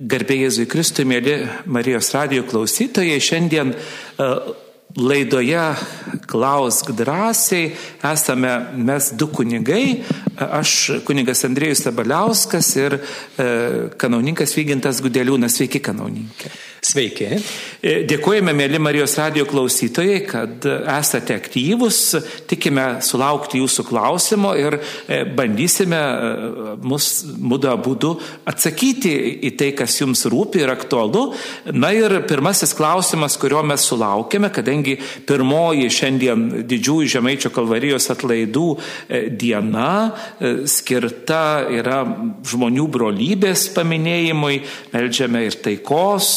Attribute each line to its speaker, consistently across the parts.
Speaker 1: Garbėjai Jėzui Kristui, mėly Marijos radio klausytojai, šiandien uh, laidoje Klausk drąsiai esame mes du kunigai, aš kunigas Andrėjus Sabaliauskas ir uh, kanauninkas Vygintas Gudeliūnas. Sveiki, kanauninkė.
Speaker 2: Sveiki.
Speaker 1: E, dėkojame, mėly Marijos radio klausytojai, kad esate aktyvus, tikime sulaukti jūsų klausimo ir e, bandysime e, mus mūdu būdu atsakyti į tai, kas jums rūpi ir aktualu. Na ir pirmasis klausimas, kurio mes sulaukėme, kadangi pirmoji šiandien didžiųjų Žemaičio kalvarijos atlaidų diena skirta yra žmonių brolybės paminėjimui, melžiame ir taikos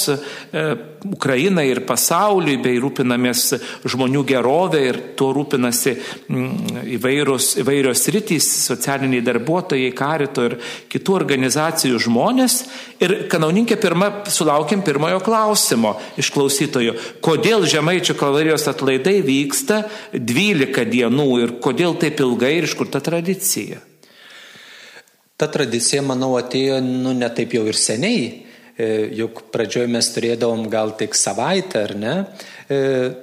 Speaker 1: E, Ukrainai ir pasauliui, bei rūpinamės žmonių gerovę ir tuo rūpinasi mm, įvairios, įvairios rytys, socialiniai darbuotojai, karito ir kitų organizacijų žmonės. Ir kanauninkė pirma, sulaukėm pirmojo klausimo iš klausytojų, kodėl Žemaičio kalvarijos atlaidai vyksta 12 dienų ir kodėl taip ilgai ir iš kur ta tradicija.
Speaker 2: Ta tradicija, manau, atėjo nu, ne taip jau ir seniai. E, juk pradžioje mes turėdavom gal tik savaitę, ar ne? E,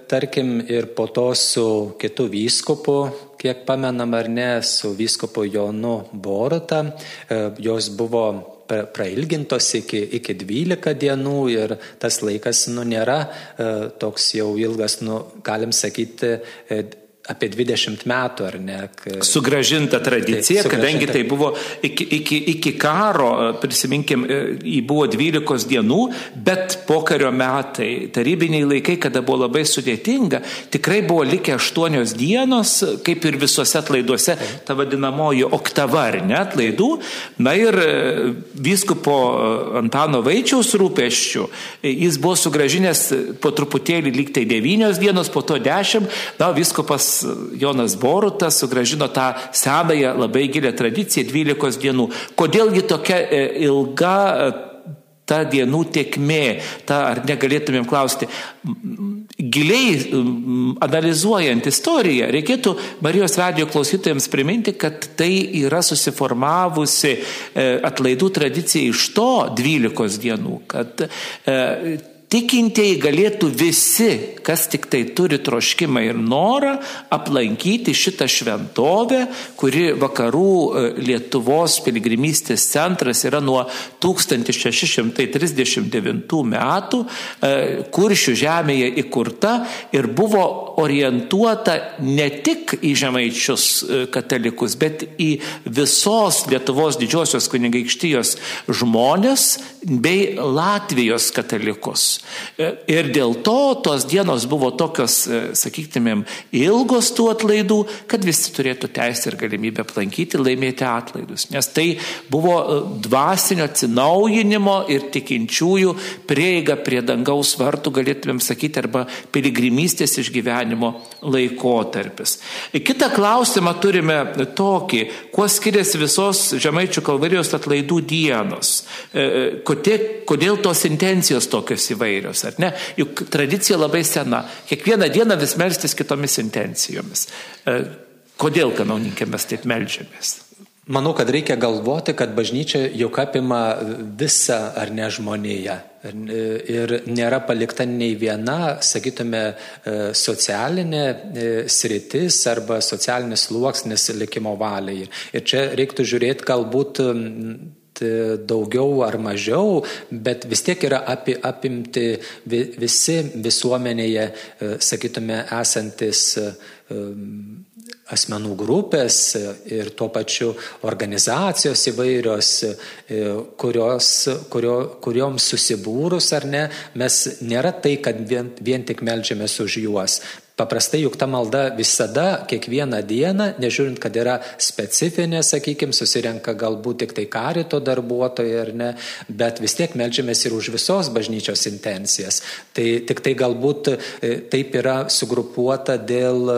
Speaker 2: tarkim, ir po to su kitu vyskupu, kiek pamenam ar ne, su vyskupu Jonu Boruta, e, jos buvo prailgintos iki, iki 12 dienų ir tas laikas nu, nėra toks jau ilgas, nu, galim sakyti, apie 20 metų, ar ne?
Speaker 1: Sugražinta tradicija, tai, kadangi tai buvo iki, iki, iki karo, prisiminkim, e, jį buvo 12 dienų, bet pokario metai, tarybiniai laikai, kada buvo labai sudėtinga, tikrai buvo likę 8 dienos, kaip ir visuose atlaiduose, ta vadinamoji oktava, ar ne, atlaidų. Na ir e, vyskupo e, Antano Vaičiaus rūpeščių, jis buvo sugražinęs po truputėlį liktai 9 dienos, po to 10, na, vyskupas Jonas Borutas sugražino tą senąją labai gilę tradiciją 12 dienų. Kodėl ji tokia e, ilga e, ta dienų tiekmė, ta, ar negalėtumėm klausti, giliai analizuojant istoriją, reikėtų Marijos radio klausytojams priminti, kad tai yra susiformavusi e, atlaidų tradicija iš to 12 dienų, kad tikintieji galėtų visi, kas tik tai turi troškimą ir norą, aplankyti šitą šventovę, kuri vakarų e, Lietuvos piligrimystės centras yra nuo 1639 metų, e, kuršių žemėje įkurta ir buvo orientuota ne tik į žemaičius e, katalikus, bet į visos Lietuvos didžiosios kunigaikštijos žmonės bei Latvijos katalikus. E, ir dėl to tos dienos buvo tokios, e, sakytumėm, ilgos tų atlaidų, kad visi turėtų teisę ir galimybę aplankyti, laimėti atlaidus. Nes tai buvo e, dvasinio atsinaujinimo ir tikinčiųjų prieiga prie dangaus vartų, galėtumėm sakyti, arba piligrimystės išgyvenimo laikotarpis. Kita klausimą turime tokį, kuo skiriasi visos Žemaičių kalvarijos atlaidų dienos, kodėl, tos intencijos tokios įvairios įvairios, ar ne? Juk tradicija labai sena. Kiekvieną dieną vis melstis kitomis intencijomis. E, kodėl kanauninkė mes taip melžiamės?
Speaker 2: Manau, kad reikia galvoti, kad bažnyčia juk apima visą ar ne žmonėje. Ir nėra palikta nei viena, sakytume, e, socialinė e, sritis arba socialinis sluoksnis likimo valiai. Ir čia reiktų žiūrėti galbūt daugiau ar mažiau, bet vis tiek yra api, apimti visi visuomenėje, e, sakytume, esantis e, asmenų grupės ir tuo pačiu organizacijos įvairios, kurios, kurio, kurioms susibūrus ar ne, mes nėra tai, kad vien, vien tik melžiamės už juos, Paprastai juk ta malda visada, kiekvieną dieną, nežiūrint, kad yra specifinė, sakykime, susirenka galbūt tik tai karito darbuotojai ar ne, bet vis tiek melžiamės ir už visos bažnyčios intencijas. Tai tik tai galbūt e, taip yra sugrupuota dėl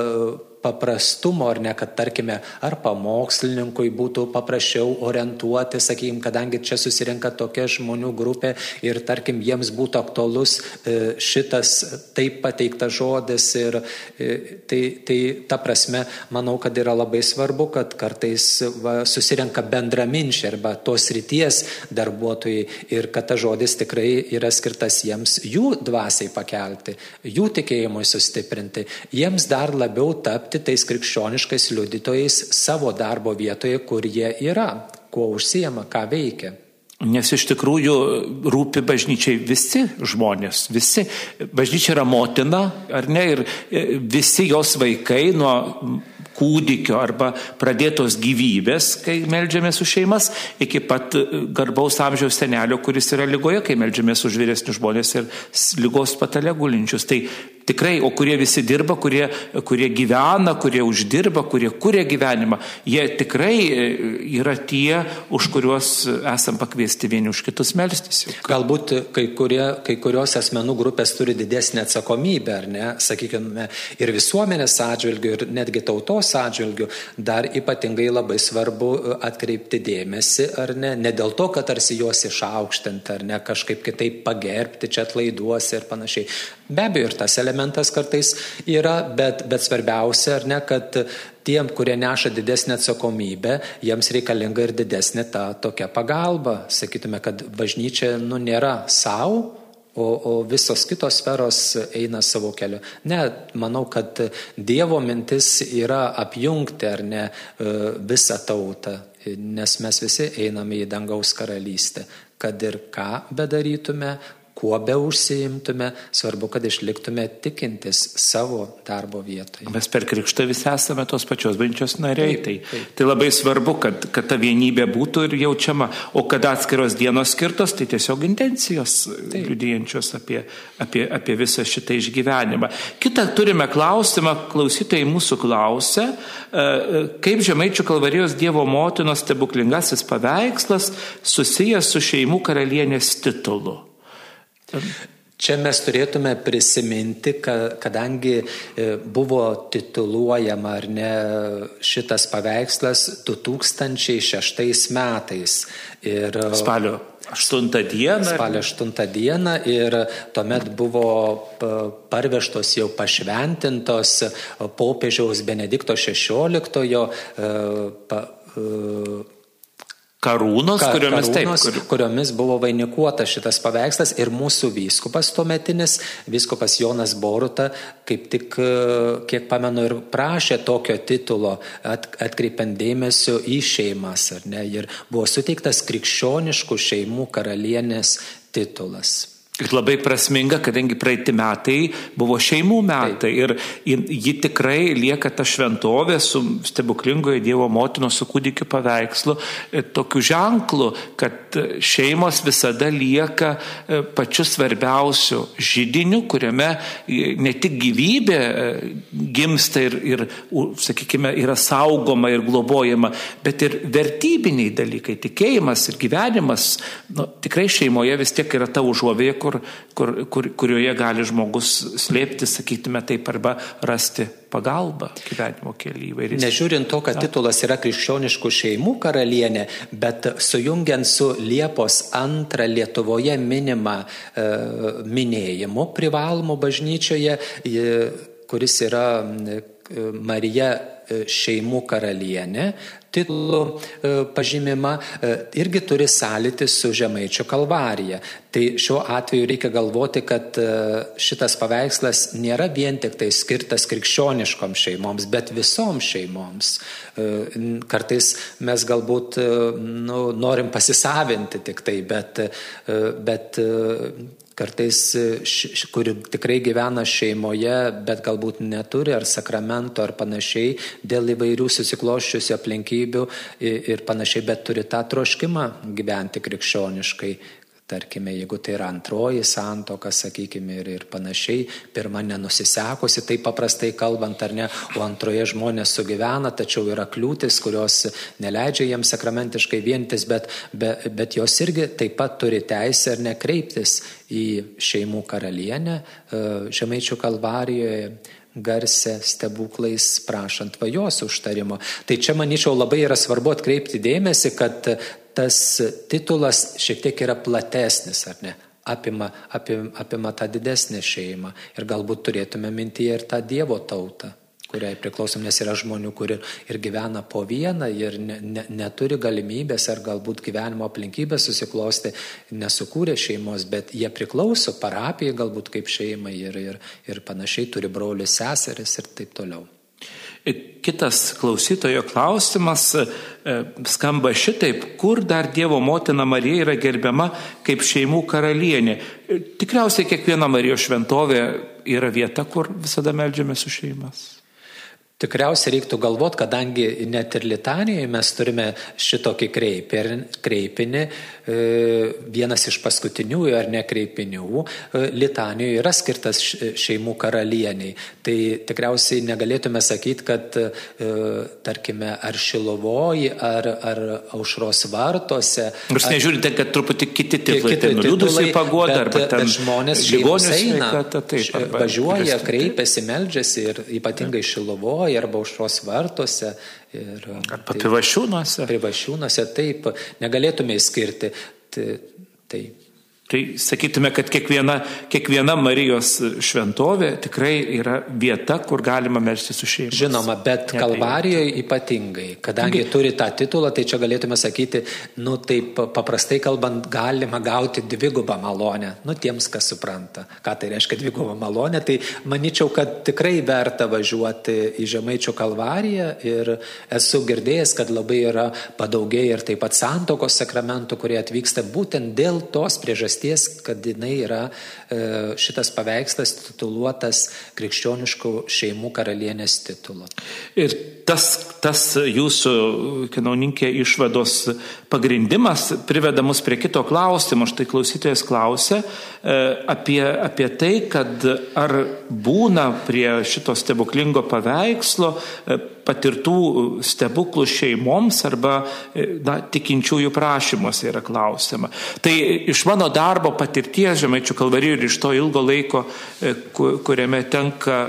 Speaker 2: paprastumo, ar ne, kad tarkime, ar pamokslininkui būtų paprasčiau orientuoti, sakykime, kadangi čia susirinka tokia žmonių grupė ir tarkim jiems būtų aktualus e, šitas taip pateiktas žodis ir e, tai, tai ta prasme, manau, kad yra labai svarbu, kad kartais va, susirenka bendraminčiai arba tos ryties darbuotojai ir kad ta žodis tikrai yra skirtas jiems jų dvasiai pakelti, jų tikėjimui sustiprinti, jiems dar labiau tapti tapti tais krikščioniškais liudytojais savo darbo vietoje, kur jie yra, kuo užsijama, ką veikia.
Speaker 1: Nes iš tikrųjų rūpi bažnyčiai visi žmonės, visi. Bažnyčia yra motina, ar ne, ir e, visi jos vaikai nuo kūdikio arba pradėtos gyvybės, kai melžiamės už šeimas, iki pat e, garbaus amžiaus senelio, kuris yra lygoje, kai melžiamės už vyresnius žmonės ir lygos patale gulinčius. Tai Tikrai, o kurie visi dirba, kurie, kurie gyvena, kurie uždirba, kurie kuria gyvenimą, jie tikrai e, yra tie, už kuriuos esam pakviesti vieni už kitus melstis.
Speaker 2: Galbūt kai, kurie, kai kurios asmenų grupės turi didesnį atsakomybę, ar ne, sakykime, ir visuomenės atžvilgių, ir netgi tautos atžvilgių, dar ypatingai labai svarbu e, atkreipti dėmesį, ar ne, ne dėl to, kad tarsi juos išaukštinti, ar ne, kažkaip kitaip pagerbti čia atlaiduosi ir panašiai. Be abejo, ir tas elementas kartais yra, bet, bet svarbiausia, ar ne, kad tiem, kurie neša didesnį atsakomybę, jiems reikalinga ir didesnė ta tokia pagalba. Sakytume, kad bažnyčia nu, nėra savo, o, o visos kitos sferos eina savo keliu. Ne, manau, kad Dievo mintis yra apjungti ar ne e, visą tautą, nes mes visi einame į dangaus karalystę. Kad ir ką bedarytume, kuo be užsiimtume, svarbu, kad išliktume tikintis savo darbo vietoje.
Speaker 1: Mes per krikštą visi esame tos pačios bažnyčios nariai. Taip, taip. Tai, tai labai svarbu, kad, kad ta vienybė būtų ir jaučiama. O kad atskiros dienos skirtos, tai tiesiog intencijos liudijančios apie, apie, apie visą šitą išgyvenimą. Kita turime klausimą, klausytojai mūsų klausia, e, e, kaip Žemaičių kalvarijos Dievo motinos stebuklingasis paveikslas susijęs su šeimų karalienės titulu.
Speaker 2: Čia mes turėtume prisiminti, kadangi e, buvo tituluojama ar ne šitas paveikslas 2006 metais.
Speaker 1: Ir, spalio 8 dieną.
Speaker 2: Spalio 8 dieną ir tuomet buvo parvežtos jau pašventintos popiežiaus Benedikto XVI
Speaker 1: karūnos,
Speaker 2: Ka,
Speaker 1: kuriomis,
Speaker 2: karūnos taip, kur... kuriomis buvo vainikuotas šitas paveikslas ir mūsų vyskupas tuometinis, vyskupas Jonas Boruta, kaip tik, e, kiek pamenu, ir prašė tokio titulo, at, atkreipiant dėmesio į šeimas, ar ne, ir buvo suteiktas krikščioniškų šeimų karalienės titulas.
Speaker 1: Ir labai prasminga, kadangi praeiti metai buvo šeimų metai Taip. ir ji tikrai lieka ta šventovė su stebuklingoje Dievo motinos su kūdikiu paveikslu, e, tokiu ženklu, kad šeimos visada lieka e, pačiu svarbiausiu žydiniu, kuriame e, ne tik gyvybė gimsta ir, ir sakykime, yra saugoma ir globojama, bet ir vertybiniai dalykai, tikėjimas ir gyvenimas. Nu, tikrai šeimoje vis tiek yra ta užuovėja, kur, kur, kur, kurioje gali žmogus slėpti, sakytume taip, arba rasti pagalbą gyvenimo kelyje.
Speaker 2: Nežiūrint to, kad titulas yra krikščioniškų šeimų karalienė, bet sujungiant su Liepos antrą Lietuvoje minimą e, minėjimu privalomu bažnyčioje, kuris yra e, Marija e, šeimų karalienė, titulų e, pažymima e, irgi turi sąlytį su Žemaičio kalvarija. Tai šiuo atveju reikia galvoti, kad e, šitas paveikslas nėra vien tik tai skirtas krikščioniškoms šeimoms, bet visoms šeimoms. Kartais mes galbūt nu, norim pasisavinti tik tai, bet, bet kartais, e, kuri tikrai gyvena šeimoje, bet galbūt neturi ar sakramento ar panašiai, dėl įvairių susikloščiusių aplinkybių ir panašiai, bet turi tą troškimą gyventi krikščioniškai, Tarkime, jeigu tai yra antroji santoka, sakykime, ir, ir panašiai, pirma nenusisekusi, tai paprastai kalbant ar ne, o antroje žmonės sugyvena, tačiau yra kliūtis, kurios neleidžia jiems sakramentiškai vientis, bet, bet, bet jos irgi taip pat turi teisę ar nekreiptis į šeimų karalienę e, Žemaičių kalvarijoje garsę stebuklais prašant vajos užtarimo. Tai čia, manyčiau, labai yra svarbu atkreipti dėmesį, kad tas titulas šiek tiek yra platesnis, ar ne? Apima, apima, apima tą didesnę šeimą ir galbūt turėtume mintyje ir tą Dievo tautą kuriai priklausom, nes yra žmonių, kur ir, ir gyvena po vieną ir ne, ne, neturi galimybės ar galbūt gyvenimo aplinkybės susiklosti, nesukūrė šeimos, bet jie priklauso parapijai galbūt kaip šeimai ir, ir, ir panašiai turi brolius seseris ir taip toliau.
Speaker 1: Kitas klausytojo klausimas e, skamba šitaip, kur dar Dievo motina Marija yra gerbiama kaip šeimų karalienė. Tikriausiai kiekviena Marijos šventovė yra vieta, kur visada melžiamės už šeimas.
Speaker 2: Tikriausiai reiktų galvoti, kadangi net ir Litanijoje mes turime šitokį kreipinį, e, vienas iš paskutiniųjų ar nekreipinių, e, Litanijoje yra skirtas šeimų karalieniai. Tai tikriausiai negalėtume sakyti, kad, e, tarkime, ar Šilovoji, ar, ar Aušros vartose.
Speaker 1: Nors nežiūrite, kad truputį kiti titulai, kiti liūdusiai pagoda,
Speaker 2: arba ten žmonės šeimos eina, važiuoja, kreipiasi, meldžiasi ir ypatingai Šilovoje Lietuvoje arba užros vartuose. Ir,
Speaker 1: arba tai, privašiūnuose.
Speaker 2: Privašiūnuose, taip, negalėtume įskirti. Tai,
Speaker 1: tai Tai sakytume, kad kiekviena, kiekviena Marijos šventovė tikrai yra vieta, kur galima melsti su šeima.
Speaker 2: Žinoma, bet Kalvarijoje ypatingai, kadangi turi tą titulą, tai čia galėtume sakyti, nu taip paprastai kalbant, galima gauti dvigubą malonę, nu tiems, kas supranta, ką tai reiškia dvigubą malonę, tai manyčiau, kad tikrai verta važiuoti į Žemaičio Kalvariją ir esu girdėjęs, kad labai yra padaugėję ir taip pat santokos sakramentų, kurie atvyksta būtent dėl tos priežasties priežasties, kad jinai yra e, šitas paveikslas tituluotas krikščioniškų šeimų karalienės titulu.
Speaker 1: Ir tas, tas jūsų, kanauninkė, išvados pagrindimas priveda mus prie kito klausimo. Štai klausytojas klausia e, apie, apie tai, kad ar būna prie šito stebuklingo paveikslo e, patirtų stebuklų šeimoms arba na, tikinčiųjų prašymuose yra klausima. Tai iš mano darbo patirties Žemaičių kalvarijų ir iš to ilgo laiko, kuriame tenka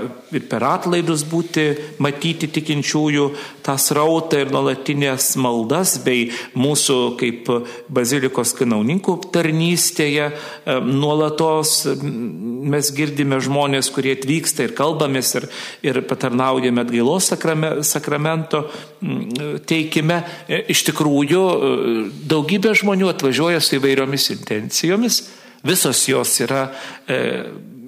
Speaker 1: per atlaidus būti, matyti tikinčiųjų tą srautą ir nuolatinės maldas bei mūsų kaip bazilikos kanauninkų tarnystėje. Nuolatos mes girdime žmonės, kurie atvyksta ir kalbamės ir, ir patarnaujame atgailos sakramento teikime. E, iš tikrųjų, daugybė žmonių atvažiuoja su įvairiomis intencijomis. Visos jos yra e,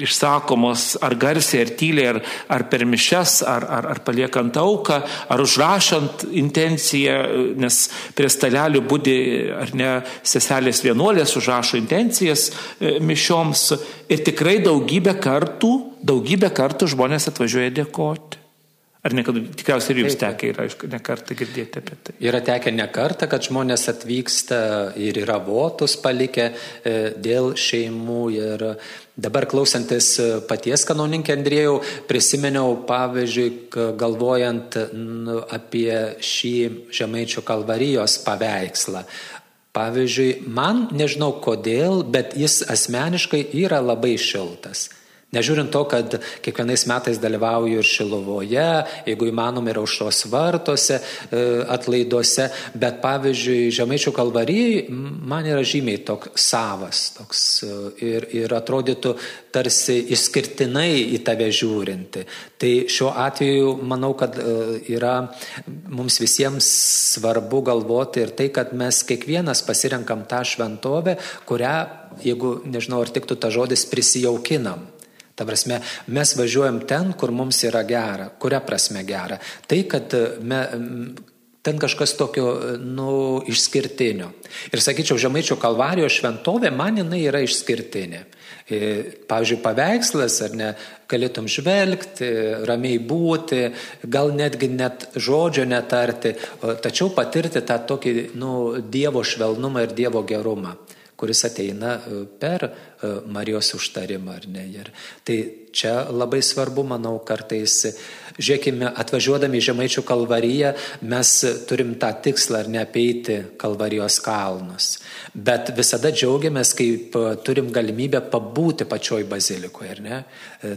Speaker 1: išsakomos ar garsiai, ar tyliai, ar, ar per mišes, ar, ar, ar paliekant auką, ar užrašant intenciją, nes prie stalelių būdi ar ne seselės vienuolės užrašo intencijas e, mišioms ir tikrai daugybę kartų, daugybę kartų žmonės atvažiuoja dėkoti. Ar nekada, tikriausiai ir jums tekia, yra, aišku, ne kartą girdėti apie tai.
Speaker 2: Yra tekę ne kartą, kad žmonės atvyksta ir yra votus palikę e, dėl šeimų. Ir dabar klausantis paties kanoninkė Andrėjau, prisiminiau, pavyzdžiui, galvojant apie šį Žemaičio kalvarijos paveikslą. Pavyzdžiui, man nežinau kodėl, bet jis asmeniškai yra labai šiltas. Nežiūrint to, kad kiekvienais metais dalyvauju ir Šilovoje, jeigu įmanoma ir aušros vartose, atlaiduose, bet pavyzdžiui, Žemaičių kalvarijai man yra žymiai toks savas toks, e, ir, ir atrodytų tarsi išskirtinai į tave žiūrinti. Tai šiuo atveju manau, kad e, yra mums visiems svarbu galvoti ir tai, kad mes kiekvienas pasirenkam tą šventovę, kurią, jeigu nežinau, ar tiktų ta žodis, prisijaukinam. Ta prasme, mes važiuojam ten, kur mums yra gera. Kuria prasme gera? Tai, kad e, me, ten kažkas tokio, e, nu, išskirtinio. Ir sakyčiau, Žemaičio kalvarijos šventovė man jinai yra išskirtinė. E, pavyzdžiui, paveikslas, ar ne, galėtum žvelgti, ramiai būti, gal netgi net žodžio netarti, tačiau patirti tą tokį, nu, Dievo švelnumą ir Dievo gerumą kuris ateina per Marijos užtarimą, ar ne. Ir tai čia labai svarbu, manau, kartais Žiūrėkime, atvažiuodami į Žemaičių kalvariją mes turim tą tikslą ar neapeiti kalvarijos kalnus. Bet visada džiaugiamės, kaip turim galimybę pabūti pačioj bazilikoje, ar ne?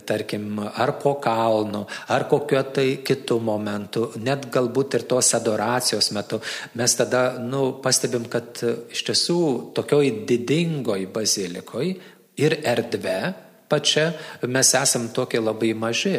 Speaker 2: Tarkim, ar po kalnu, ar kokio tai kitų momentų, net galbūt ir tos adoracijos metu. Mes tada nu, pastebim, kad iš tiesų tokioj didingoj bazilikoje ir erdvė pačia mes esam tokie labai maži.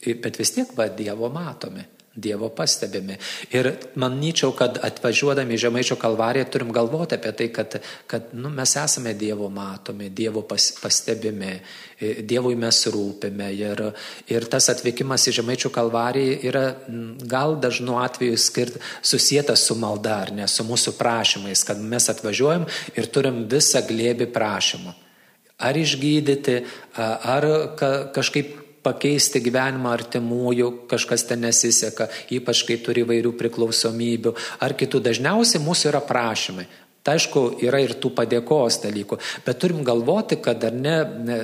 Speaker 2: Bet vis tiek va Dievo matomi, Dievo pastebimi. Ir manyčiau, kad atvažiuodami į Žemaičio kalvariją turim galvoti apie tai, kad, kad nu, mes esame Dievo matomi, Dievo pas, pastebimi, Dievui mes rūpime. Ir, ir tas atvykimas į Žemaičio kalvariją yra gal dažnu atveju skirt, susijęs su malda, ar ne, su mūsų prašymais, kad mes atvažiuojam ir turim visą glėbį prašymų. Ar išgydyti, ar kažkaip pakeisti gyvenimą artimųjų, kažkas ten nesiseka, ypač kai turi vairių priklausomybių ar kitų. Dažniausiai mūsų yra prašymai. Tai aišku, yra ir tų padėkos dalykų, bet turim galvoti, kad ar ne, ne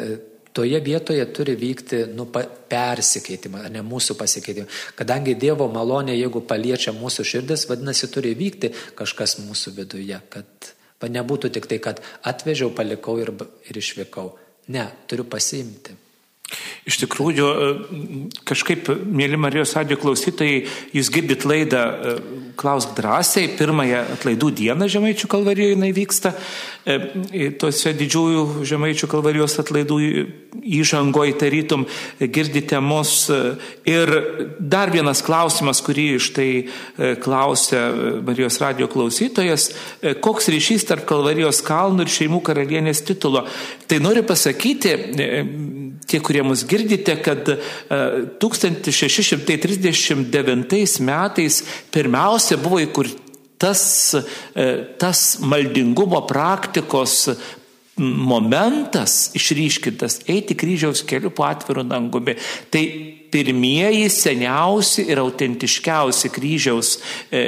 Speaker 2: toje vietoje turi vykti nu, persikeitimą, ne mūsų pasikeitimą. Kadangi Dievo malonė, jeigu paliečia mūsų širdis, vadinasi, turi vykti kažkas mūsų viduje, kad va, nebūtų tik tai, kad atvežiau, palikau ir, ir išvykau. Ne, turiu pasiimti.
Speaker 1: Iš tikrųjų, kažkaip, mėly Marijos radio klausytojai, jūs girdit laidą e, Klausk drąsiai, pirmąją atlaidų dieną Žemaičių kalvarijoje jinai vyksta, e, tuose didžiųjų Žemaičių kalvarijos atlaidų įžangoje tarytum girdite mus. E, ir dar vienas klausimas, kurį iš tai klausia Marijos radio klausytojas, koks ryšys tarp kalvarijos kalnų ir šeimų karalienės titulo. Tai noriu pasakyti, tie, kurie mus girdite, kad 1639 e, metais pirmiausia buvo įkurtas e, tas maldingumo praktikos momentas išryškintas eiti kryžiaus keliu po atviru dangumi. Tai pirmieji, seniausi ir autentiškiausi kryžiaus e,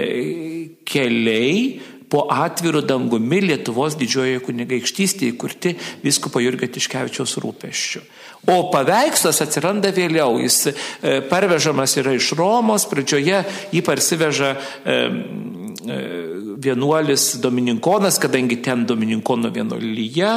Speaker 1: keliai po atviru dangumi Lietuvos didžiojoje kunigaikštystėje įkurti viskupo Jurgio Tiškevičiaus rūpeščių. O paveikslas atsiranda vėliau, jis e, parvežamas yra iš Romos, pradžioje jį parsiveža e, e, vienuolis Domininkonas, kadangi ten Domininkono vienuolyje,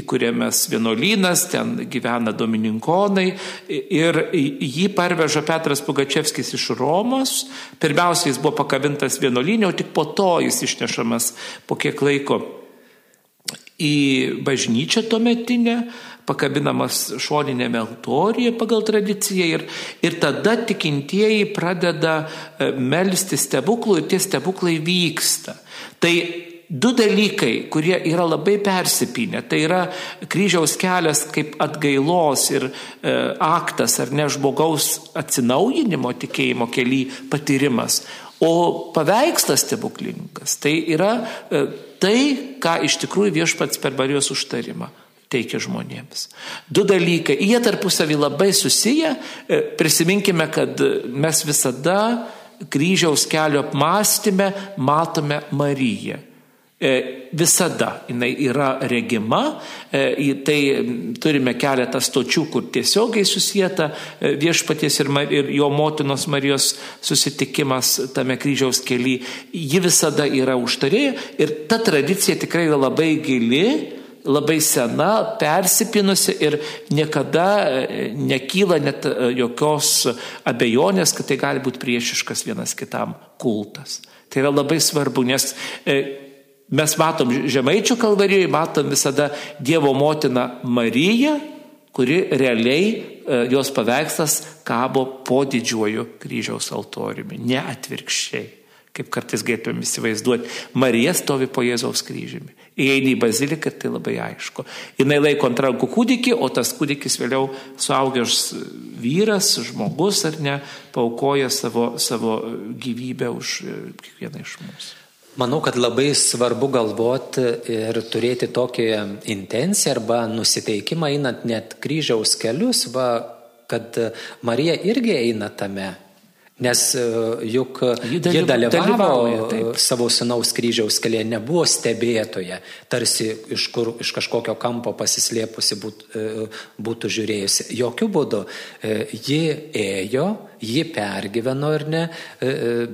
Speaker 1: įkūrėmės vienuolynas, ten gyvena Domininkonai ir jį parveža Petras Pugačevskis iš Romos. Pirmiausia, jis buvo pakabintas vienuolynė, o tik po to jis išnešamas po kiek laiko į bažnyčią tuometinę pakabinamas šoninėme altorijoje pagal tradiciją ir, ir tada tikintieji pradeda e, melsti stebuklų ir tie stebuklai vyksta. Tai du dalykai, kurie yra labai persipinę. Tai yra kryžiaus kelias kaip atgailos ir e, aktas ar ne žmogaus atsinaujinimo tikėjimo keli patyrimas. O paveikslas stebuklingas tai yra e, tai, ką iš tikrųjų viešpats per Marijos užtarimą teikia žmonėms. Du dalykai, jie tarpusavį labai susiję. E, prisiminkime, kad mes visada kryžiaus kelio apmąstymę matome Mariją. E, visada jinai yra regima, e, tai turime keletą stočių, kur tiesiogiai susijęta viešpaties ir, ir jo motinos Marijos susitikimas tame kryžiaus keli. Ji visada yra užtarėja ir ta tradicija tikrai yra labai gili labai sena, persipinusi ir niekada e, nekyla net e, jokios abejonės, kad tai gali būti priešiškas vienas kitam kultas. Tai yra labai svarbu, nes e, mes matom Žemaičių kalvarijoje, matom visada Dievo motiną Mariją, kuri realiai jos paveikslas kabo po didžiuoju kryžiaus altoriumi, ne atvirkščiai kaip kartais galėtume įsivaizduoti, Marija stovi po Jėzaus kryžiumi. Įeini į baziliką, tai labai aišku. Jis laiko ant rankų kūdikį, o tas kūdikis vėliau suaugęs vyras, žmogus ar ne, paukoja savo, savo gyvybę už kiekvieną iš mūsų.
Speaker 2: Manau, kad labai svarbu galvoti ir turėti tokią intenciją arba nusiteikimą einant net kryžiaus kelius, va, kad Marija irgi eina tame Nes e, juk ji dalyvavo savo sunaus kryžiaus kelyje, nebuvo stebėtoje, tarsi iš, kur, iš kažkokio kampo pasislėpusi būt, e, būtų žiūrėjusi. Jokių būdų ji ėjo, ji pergyveno ir ne,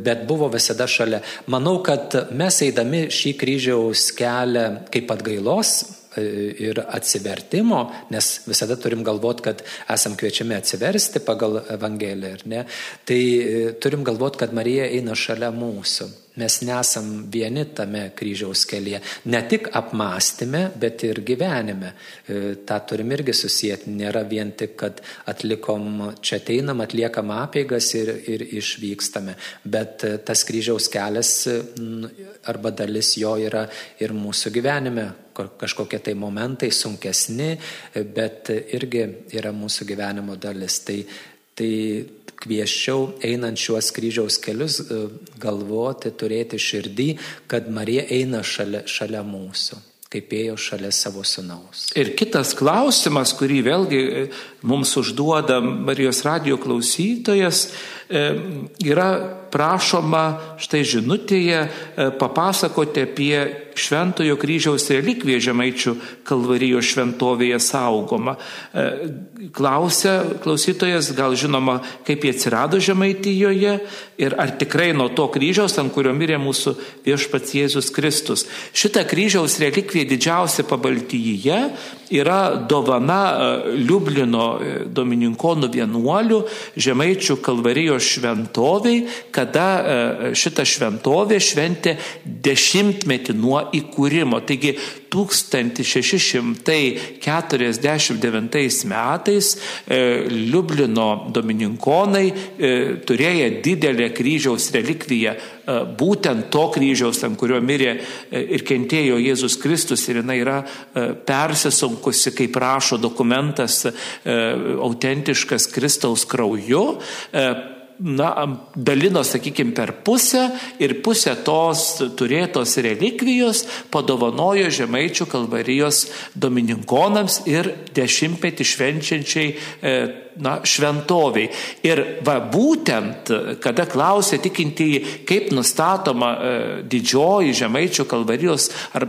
Speaker 2: bet buvo visada šalia. Manau, kad mes eidami šį kryžiaus kelią kaip atgailos ir atsivertimo, nes visada turim galvoti, kad esam kviečiami atsiversti pagal Evangeliją, ar ne? Tai e, turim galvoti, kad Marija eina šalia mūsų. Mes nesam vieni tame kryžiaus kelyje. Ne tik apmąstymė, bet ir gyvenime. E, Ta turim irgi susijęti. Nėra vien tik, kad atlikom, čia ateinam, atliekam apėgas ir, ir išvykstame. Bet e, tas kryžiaus kelias arba dalis jo yra ir mūsų gyvenime. Kažkokie tai momentai sunkesni, bet irgi yra mūsų gyvenimo dalis. Tai, tai kvieščiau einant šiuos kryžiaus kelius e, galvoti, turėti širdį, kad Marija eina šalia, šalia mūsų kaip ėjo šalia savo sunaus.
Speaker 1: Ir kitas klausimas, kurį vėlgi e, mums užduoda Marijos radio klausytojas, e, yra prašoma štai žinutėje papasakoti apie Šventojo kryžiaus relikviją Žemaičių kalvarijos šventovėje saugoma. E, klausia klausytojas, gal žinoma, kaip jie atsirado Žemaitijoje ir ar tikrai nuo to kryžiaus, ant kurio mirė mūsų viešpats Jėzus Kristus. Šita kryžiaus relikvija didžiausia pabaltyje yra dovana e, Liublino e, domininkonų vienuolių Žemaičių kalvarijos šventoviai, kada šita šventovė šventė dešimtmetį nuo įkūrimo. Taigi 1649 metais e, Liublino domininkonai e, turėję didelę kryžiaus relikviją, e, būtent to kryžiaus, ant kurio mirė ir kentėjo Jėzus Kristus ir jinai yra persisunkusi, kaip rašo dokumentas, autentiškas Kristaus krauju na, dalino, sakykime, per pusę ir pusę tos turėtos relikvijos padovanojo Žemaičių kalvarijos domininkonams ir dešimtmetį švenčiančiai e, na, šventoviai. Ir va būtent, kada klausė tikintieji, kaip nustatoma e, didžioji Žemaičių kalvarijos ar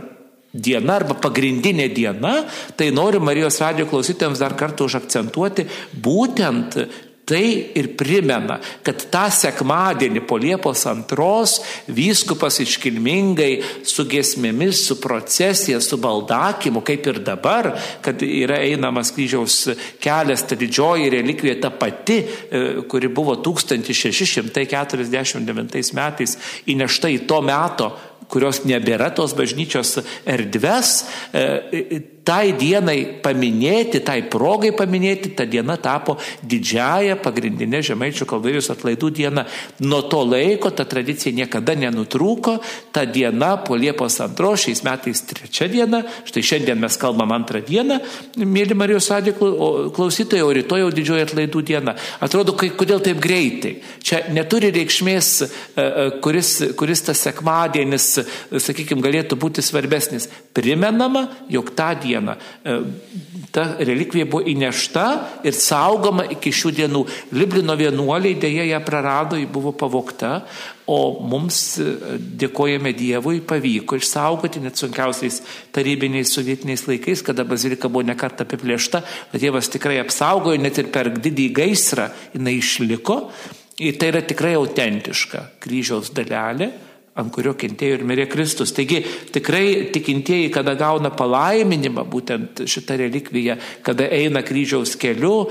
Speaker 1: diena arba pagrindinė diena, tai noriu Marijos radio klausytėms dar kartą užakcentuoti būtent Tai ir primena, kad tą sekmadienį po Liepos antros vyskupas iškilmingai su gesmėmis, su procesija, su baldakimu, kaip ir dabar, kad yra einamas kryžiaus kelias, ta didžioji relikvija ta pati, e, kuri buvo 1649 metais įnešta į to meto kurios nebėra tos bažnyčios erdves, e, tai dienai paminėti, tai progai paminėti, ta diena tapo didžiaja pagrindinė žemaičių kalvarijos atlaidų diena. Nuo to laiko ta tradicija niekada nenutrūko, ta diena po Liepos antros, šiais metais trečia diena, štai šiandien mes kalbam antrą dieną, mėly Marijos Sadė klausytojai, o rytoj jau didžioji atlaidų diena. Atrodo, kai, kodėl taip greitai? Čia neturi reikšmės, e, e, kuris, kuris tas sekmadienis, sakykime, galėtų būti svarbesnis. Primenama, jog tą dieną dieną. E, ta relikvija buvo įnešta ir saugoma iki šių dienų. Liblino vienuoliai dėja ją prarado, ji buvo pavokta, o mums e, dėkojame Dievui pavyko išsaugoti net sunkiausiais tarybiniais sovietiniais laikais, kada bazilika buvo nekarta apiplėšta, bet Dievas tikrai apsaugojo, net ir per didįjį gaisrą jinai išliko. Ir tai yra tikrai autentiška kryžiaus dalelė ant kurio kentėjo ir mirė Kristus. Taigi tikrai tikintieji, kada gauna palaiminimą, būtent šitą relikviją, kada eina kryžiaus keliu,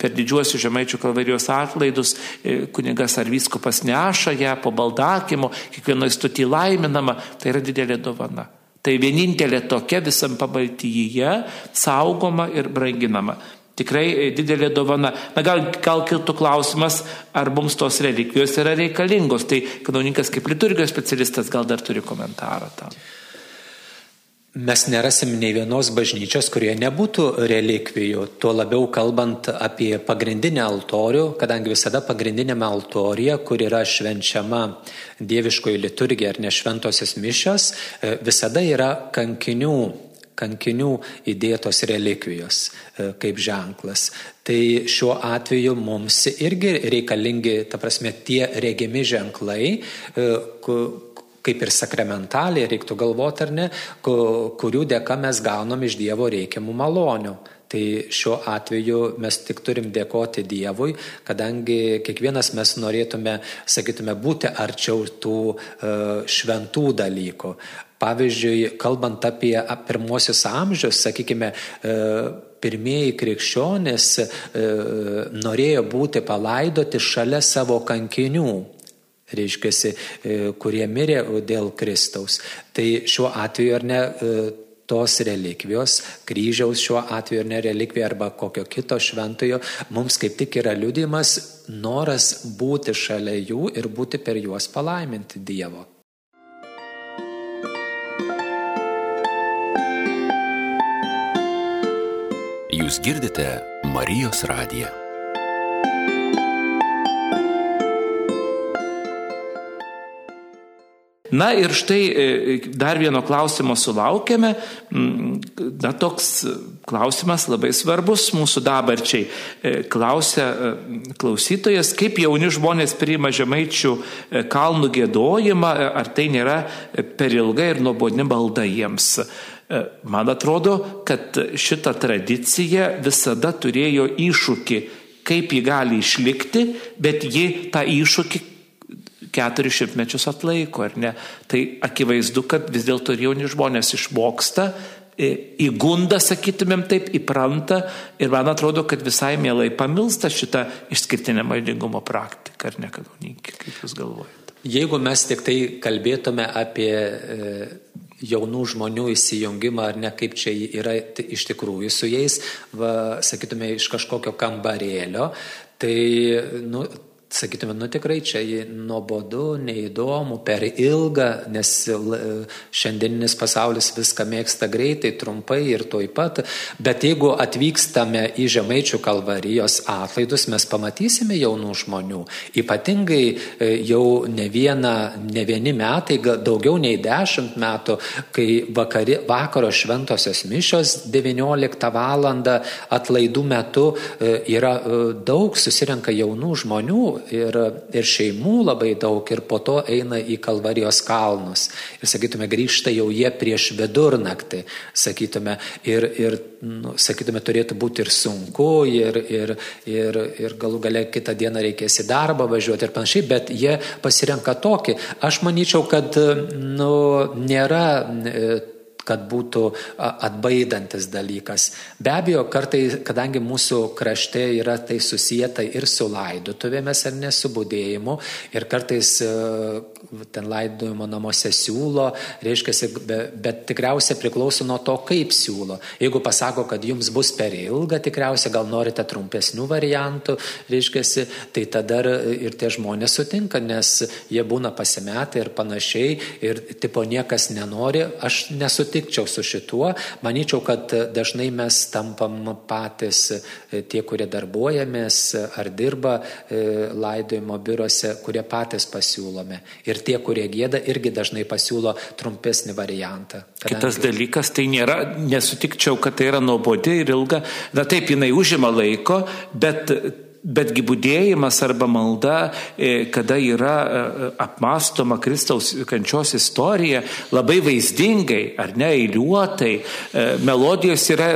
Speaker 1: per didžiuosius žemaičių kalvarijos atlaidus, e, kunigas ar vyskupas neša ją po baldakymo, kiekvienoje stoti laiminama, tai yra didelė dovana. Tai vienintelė tokia visam pabaltyje saugoma ir branginama. Tikrai e, didelė dovana. Na gal, gal kiltų klausimas, ar mums tos relikvijos yra reikalingos. Tai kanauninkas kaip liturgijos specialistas gal dar turi komentarą tam.
Speaker 2: Mes nerasim nei vienos bažnyčios, kurie nebūtų relikvijų, tuo labiau kalbant apie pagrindinę altorių, kadangi visada pagrindinėme altorija, kur yra švenčiama dieviškoji liturgija ar nešventosios mišios, e, visada yra kankinių kankinių įdėtos relikvijos kaip ženklas. Tai šiuo atveju mums irgi reikalingi, ta prasme, tie regimi ženklai, kaip ir sakramentaliai, reiktų galvoti ar ne, kurių dėka mes gaunam iš Dievo reikiamų malonių. Tai šiuo atveju mes tik turim dėkoti Dievui, kadangi kiekvienas mes norėtume, sakytume, būti arčiau tų uh, šventų dalykų. Pavyzdžiui, kalbant apie pirmosius amžius, sakykime, uh, pirmieji krikščionys uh, norėjo būti palaidoti šalia savo kankinių reiškia, kurie mirė dėl Kristaus. Tai šiuo atveju ar ne tos relikvijos, kryžiaus šiuo atveju ar ne relikvija arba kokio kito šventojo, mums kaip tik yra liudimas noras būti šalia jų ir būti per juos palaiminti Dievo.
Speaker 3: Jūs girdite Marijos radiją.
Speaker 1: Na ir štai e, dar vieno klausimo sulaukėme. Mm, na, toks klausimas labai svarbus mūsų dabarčiai. E, klausia e, klausytojas, kaip jauni žmonės priima žemaičių kalnų gėdojimą, ar tai nėra per ilga ir nuobodni balda jiems. Man atrodo, kad šita tradicija visada turėjo iššūkį, kaip ji gali išlikti, bet ji tą iššūkį keturis šimtmečius atlaiko, ar ne? Tai akivaizdu, kad vis dėlto jauni žmonės išmoksta, e, įgunda, sakytumėm taip, įpranta ir man atrodo, kad visai mielai pamilsta šitą išskirtinę maldingumo praktiką, ar ne, kanauninkai, kaip Jūs galvojate?
Speaker 2: Jeigu mes tik tai kalbėtume apie e, jaunų žmonių įsijungimą ar ne, kaip čia yra iš tikrųjų su jais, va, sakytume, iš kažkokio kambarėlio, tai nu, sakytume, nu tikrai čia nuobodu, neįdomu, per ilga, nes šiandieninis pasaulis viską mėgsta greitai, trumpai ir toj pat. Bet jeigu atvykstame į Žemaičių kalvarijos atlaidus, mes pamatysime jaunų žmonių. Ypatingai e, jau ne, viena, ne vieni metai, daugiau nei dešimt metų, kai vakari, vakaro šventosios mišios 19 val. atlaidų metu e, yra e, daug susirenka jaunų žmonių ir, ir šeimų labai daug ir po to eina į Kalvarijos kalnus. Ir sakytume, grįžta jau jie prieš vidurnaktį, sakytume, ir, ir nu, sakytume, turėtų būti ir sunku, ir, ir, ir, ir galų gale kitą dieną reikės į darbą važiuoti ir panašiai, bet jie pasirenka tokį. Aš manyčiau, kad nu, nėra kad būtų atbaidantis dalykas. Be abejo, kartai, kadangi mūsų krašte yra tai susijęta ir su laidotuvėmis ar nesubudėjimu, ir kartais e, ten laidojimo namuose siūlo, reiškia, bet, tikriausiai priklauso nuo to, kaip siūlo. Jeigu pasako, kad jums bus per ilga, tikriausiai gal norite trumpesnių variantų, reiškia, tai tada ir tie žmonės sutinka, nes jie būna pasimetę ir panašiai, ir tipo niekas nenori, aš nesutinku sutikčiau su šituo. Manyčiau, kad dažnai mes tampam patys e, tie, kurie darbuojamės ar dirba e, laidojimo biurose, kurie patys pasiūlome. Ir tie, kurie gėda, irgi dažnai pasiūlo trumpesnį variantą.
Speaker 1: Kadangi... Kitas dalykas, tai nėra, nesutikčiau, kad tai yra nuobodi ir ilga. Na taip, jinai užima laiko, bet Betgi būdėjimas arba malda, e, kada yra e, apmastoma Kristaus kančios istorija, labai vaizdingai, ar ne, eiliuotai, e, melodijos yra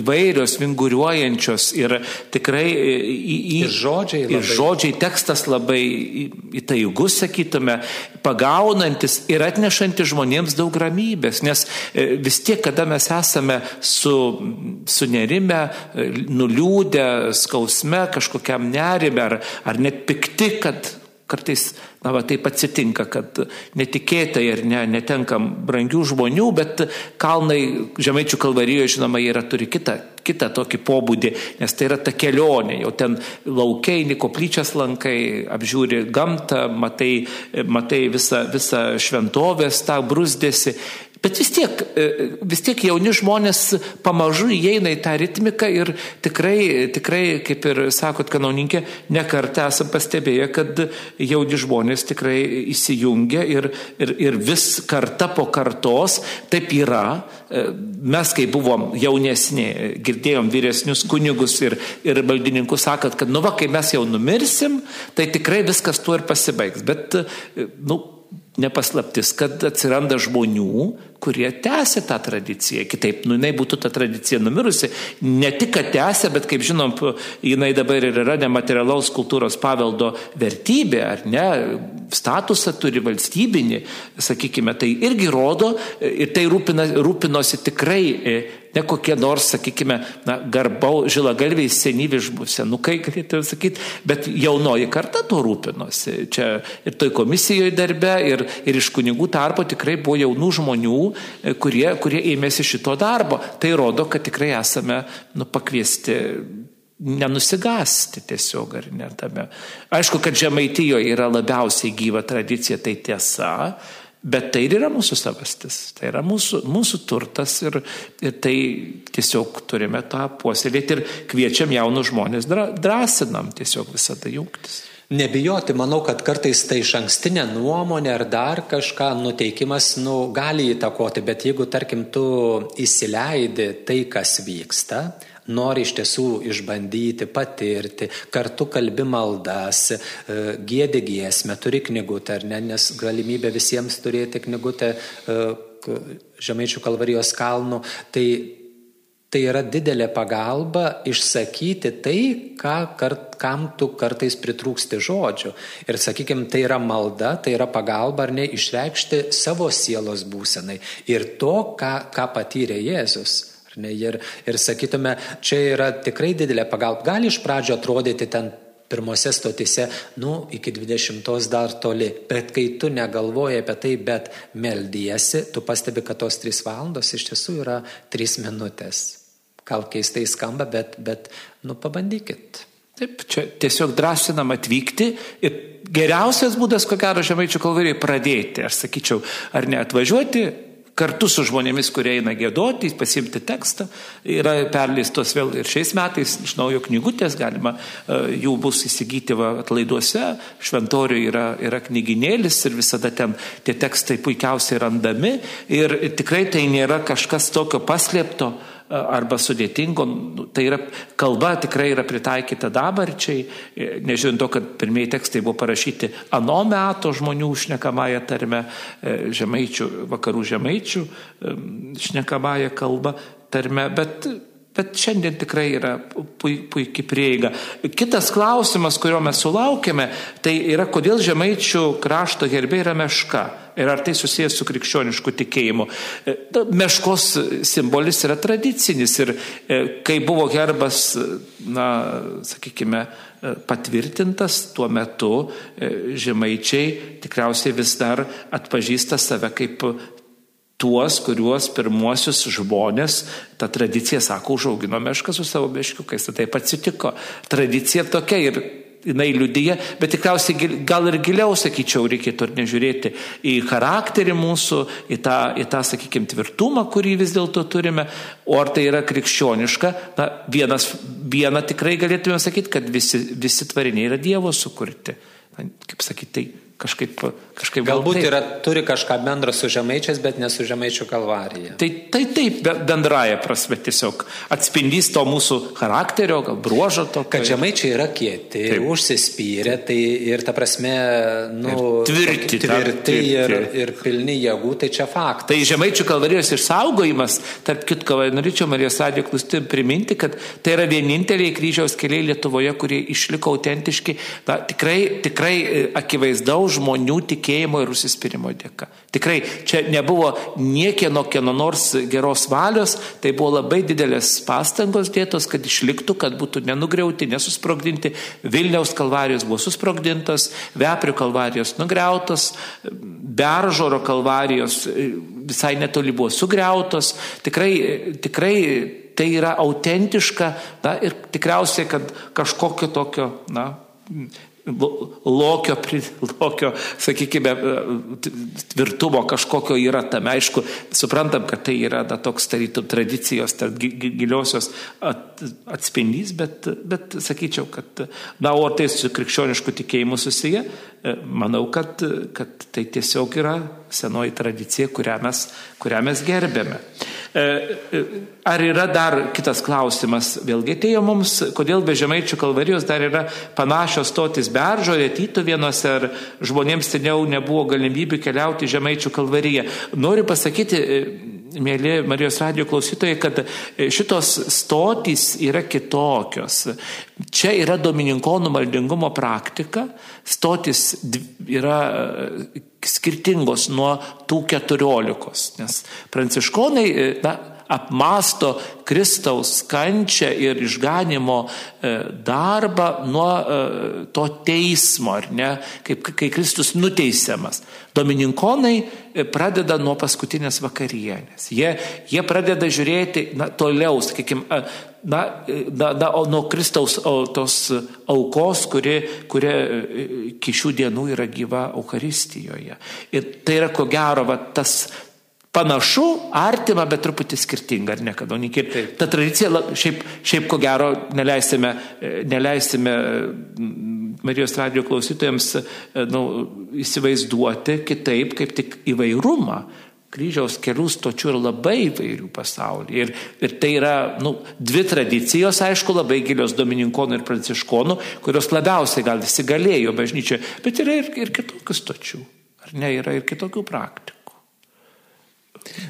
Speaker 1: įvairios, vinguriuojančios ir tikrai
Speaker 2: į, į, ir žodžiai,
Speaker 1: labai. ir žodžiai tekstas labai įtaigus, sakytume, pagaunantis ir atnešantis žmonėms daug ramybės, nes vis tiek, kada mes esame su, sunerime, nuliūdę, skausme, kažkokia kažkokiam nerime ar, ar net pikti, kad kartais, na, va, taip atsitinka, kad netikėtai ir ne, netenkam brangių žmonių, bet kalnai Žemaičių kalvarijoje, žinoma, yra turi kitą, kitą tokį pobūdį, nes tai yra ta kelionė, jau ten laukiai, koplyčias lankai, apžiūri gamtą, matai, matai visą, visą šventovės, tą brusdėsi. Bet vis tiek, e, vis tiek jauni žmonės pamažu įeina į tą ritmiką ir tikrai, tikrai kaip ir sakot, kanauninkė, nekartą esam pastebėję, kad jauni žmonės tikrai įsijungia ir, ir, ir vis karta po kartos taip yra. E, mes, kai buvom jaunesni, girdėjom vyresnius kunigus ir, ir maldininkus sakant, kad nu va, kai mes jau numirsim, tai tikrai viskas tuo ir pasibaigs. Bet, e, nu, nepaslaptis, kad atsiranda žmonių, kurie tęsia tą tradiciją. Kitaip, nu, jinai būtų ta tradicija numirusi. Ne tik, kad tęsia, bet, kaip žinom, jinai dabar ir yra nematerialaus kultūros paveldo vertybė, ar ne, statusą turi valstybinį, sakykime, tai irgi rodo ir tai rūpina, rūpinosi tikrai ne kokie nors, sakykime, na, garbau, žilagalviai senyvi senukai, galėtume sakyti, bet jaunoji karta to rūpinosi. Čia ir toj komisijoje darbe, ir, ir iš kunigų tarpo tikrai buvo jaunų žmonių, e, kurie, kurie ėmėsi šito darbo. Tai rodo, kad tikrai esame nu, pakviesti nenusigasti tiesiog ar ne tame. Aišku, kad Žemaitijoje yra labiausiai gyva tradicija, tai tiesa, Bet tai ir yra mūsų savastis, tai yra mūsų, mūsų turtas ir, ir tai tiesiog turime tą puoselėti ir kviečiam jaunus žmonės, drąsinam tiesiog visada jungtis.
Speaker 2: Nebijoti, manau, kad kartais tai iš ankstinė nuomonė ar dar kažką nuteikimas nu, gali įtakoti, bet jeigu, tarkim, tu įsileidi tai, kas vyksta, nori iš tiesų išbandyti, patirti, kartu kalbi maldas, e, gėdi giesmę, turi knygutę, ar ne, nes galimybė visiems turėti knygutę e, Žemaičių kalvarijos kalnų, tai Tai yra didelė pagalba išsakyti tai, ką, kart, kam tu kartais pritrūksti žodžių. Ir sakykime, tai yra malda, tai yra pagalba ar ne išreikšti savo sielos būsenai ir to, ką, ką patyrė Jėzus. Ne, ir, ir sakytume, čia yra tikrai didelė pagalba. Gali iš pradžio atrodyti ten pirmose stotise, nu, iki 20 dar toli, bet kai tu negalvoji apie tai, bet meldysi, tu pastebi, kad tos 3 valandos iš tiesų yra 3 minutės. Gal keistai skamba, bet, bet nu, pabandykit.
Speaker 1: Taip, čia tiesiog drąsinam atvykti ir geriausias būdas, ko gero, žemaičių kalvariai pradėti, aš sakyčiau, ar ne atvažiuoti, kartu su žmonėmis, kurie eina gėdoti, pasimti tekstą. Yra perleistos vėl ir šiais metais iš naujo knygutės, galima e, jų bus įsigyti va, atlaiduose, šventoriuje yra, yra knyginėlis ir visada ten tie tekstai puikiausiai randami ir tikrai tai nėra kažkas tokio paslėpto arba sudėtingo, nu, tai yra kalba tikrai yra pritaikyta dabarčiai, e, nežiūrint to, kad pirmieji tekstai buvo parašyti ano meto žmonių šnekamąją tarmę, e, žemaičių, vakarų žemaičių šnekamąją kalbą tarmę, bet Bet šiandien tikrai yra puikiai prieiga. Kitas klausimas, kurio mes sulaukėme, tai yra, kodėl žemaičių krašto gerbė yra meška. Ir ar tai susijęs su krikščionišku tikėjimu. E, meškos simbolis yra tradicinis ir e, kai buvo herbas, na, sakykime, e, patvirtintas tuo metu, žemaičiai tikriausiai vis dar atpažįsta save kaip tuos, kuriuos pirmuosius žmonės, ta tradicija sako, užaugino mešką su savo meškiukais. Tai taip atsitiko. Tradicija tokia ir jinai liudyja, bet tikriausiai gal ir giliau, sakyčiau, reikėtų ir nežiūrėti į charakterį mūsų, į tą, į tą sakykime, tvirtumą, kurį vis dėlto turime, o ar tai yra krikščioniška. Na, vienas, vieną tikrai galėtume sakyti, kad visi, visi tvariniai yra Dievo sukurti. Kaip sakyti, tai kažkaip, kažkaip
Speaker 2: galbūt taip. yra, turi kažką bendro su žemaičiais, bet ne su žemaičių kalvarija.
Speaker 1: Tai, tai taip, bendraja prasme tiesiog atspindys to mūsų charakterio, gal bruožo to.
Speaker 2: Kad žemaičiai yra kieti, taip. užsispyrę, tai ir ta prasme, nu,
Speaker 1: ir tvirti,
Speaker 2: tvirti, tvirti ir, ir pilni jėgų, tai čia faktas.
Speaker 1: Tai žemaičių kalvarijos išsaugojimas, tarp kitko, norėčiau Marijos Radijo klausti priminti, kad tai yra vieninteliai kryžiaus keliai Lietuvoje, kurie išliko autentiški, na, tikrai, tikrai e, akivaizdaus žmonių tikėjimo ir užsispyrimo dėka. Tikrai čia nebuvo niekieno kieno nors geros valios, tai buvo labai didelės pastangos dėtos, kad išliktų, kad būtų nenugriauti, nesusprogdinti. Vilniaus kalvarijos buvo susprogdintos, Veprių kalvarijos nugriautos, Beržoro kalvarijos visai netoli buvo sugriautos. Tikrai, tikrai tai yra autentiška na, ir tikriausiai, kad kažkokio tokio na, lokio, lokio, sakykime, tvirtumo kažkokio yra tame. Aišku, suprantam, kad tai yra da, toks tarytum tradicijos, tarp giliosios atspindys, bet, bet sakyčiau, kad, na, o tai su krikščionišku tikėjimu susiję, e, manau, kad, kad tai tiesiog yra senoji tradicija, kurią mes, kurią mes gerbėme. E, e, ar yra dar kitas klausimas, vėlgi atėjo mums, kodėl be Žemaičių kalvarijos dar yra panašios stotis beržorė, tytuvienuose, ar žmonėms seniau nebuvo galimybių keliauti Žemaičių kalvariją. Noriu pasakyti, e, mėly Marijos radio klausytojai, kad šitos stotys yra kitokios. Čia yra domininkonų maldingumo praktika, stotys yra skirtingos nuo tų keturiolikos, nes pranciškonai e, na, apmasto Kristaus kančią ir išganimo e, darbą nuo e, to teismo, ar ne, kaip, kai Kristus nuteisiamas. Domininkonai pradeda nuo paskutinės vakarienės. Jie, jie pradeda žiūrėti na, toliau, sakykime, na, na, na, nuo Kristaus o, tos aukos, kuri, kuri iki šių dienų yra gyva Euharistijoje. Ir tai yra ko gero va, tas panašu, artima, bet truputį skirtinga, ar ne, kad unikir. Ta tradicija, šiaip, šiaip ko gero, neleisime, neleisime Marijos radio klausytojams nu, įsivaizduoti kitaip, kaip tik įvairumą. Kryžiaus kelių stočių yra labai įvairių pasaulyje. Ir, ir tai yra nu, dvi tradicijos, aišku, labai gilios domininkonų ir pranciškonų, kurios labiausiai gal įsigalėjo bažnyčioje, bet yra ir, ir kitokių stočių. Ar ne, yra ir kitokių praktikų.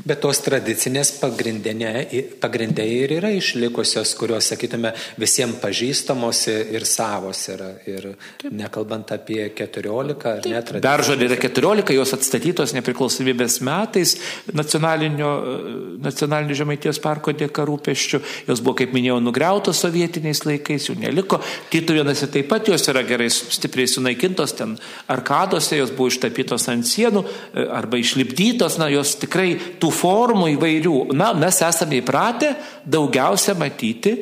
Speaker 2: Bet tos tradicinės pagrindai ir yra išlikusios, kurios, sakytume, visiems pažįstamos ir savos yra. Ir Taip. nekalbant apie 14 ar net.
Speaker 1: Dar žodžiu yra 14, jos atstatytos nepriklausomybės metais nacionalinio, nacionalinio Žemaitijos parko dėka rūpeščių. Jos buvo, kaip minėjau, nugriautos sovietiniais laikais, jų neliko. Tytuvėnose taip pat jos yra gerai stipriai sunaikintos, ten arkadose jos buvo ištapytos ant sienų arba išlipdytos, na, jos tikrai tų formų įvairių. Na, mes esame įpratę daugiausia matyti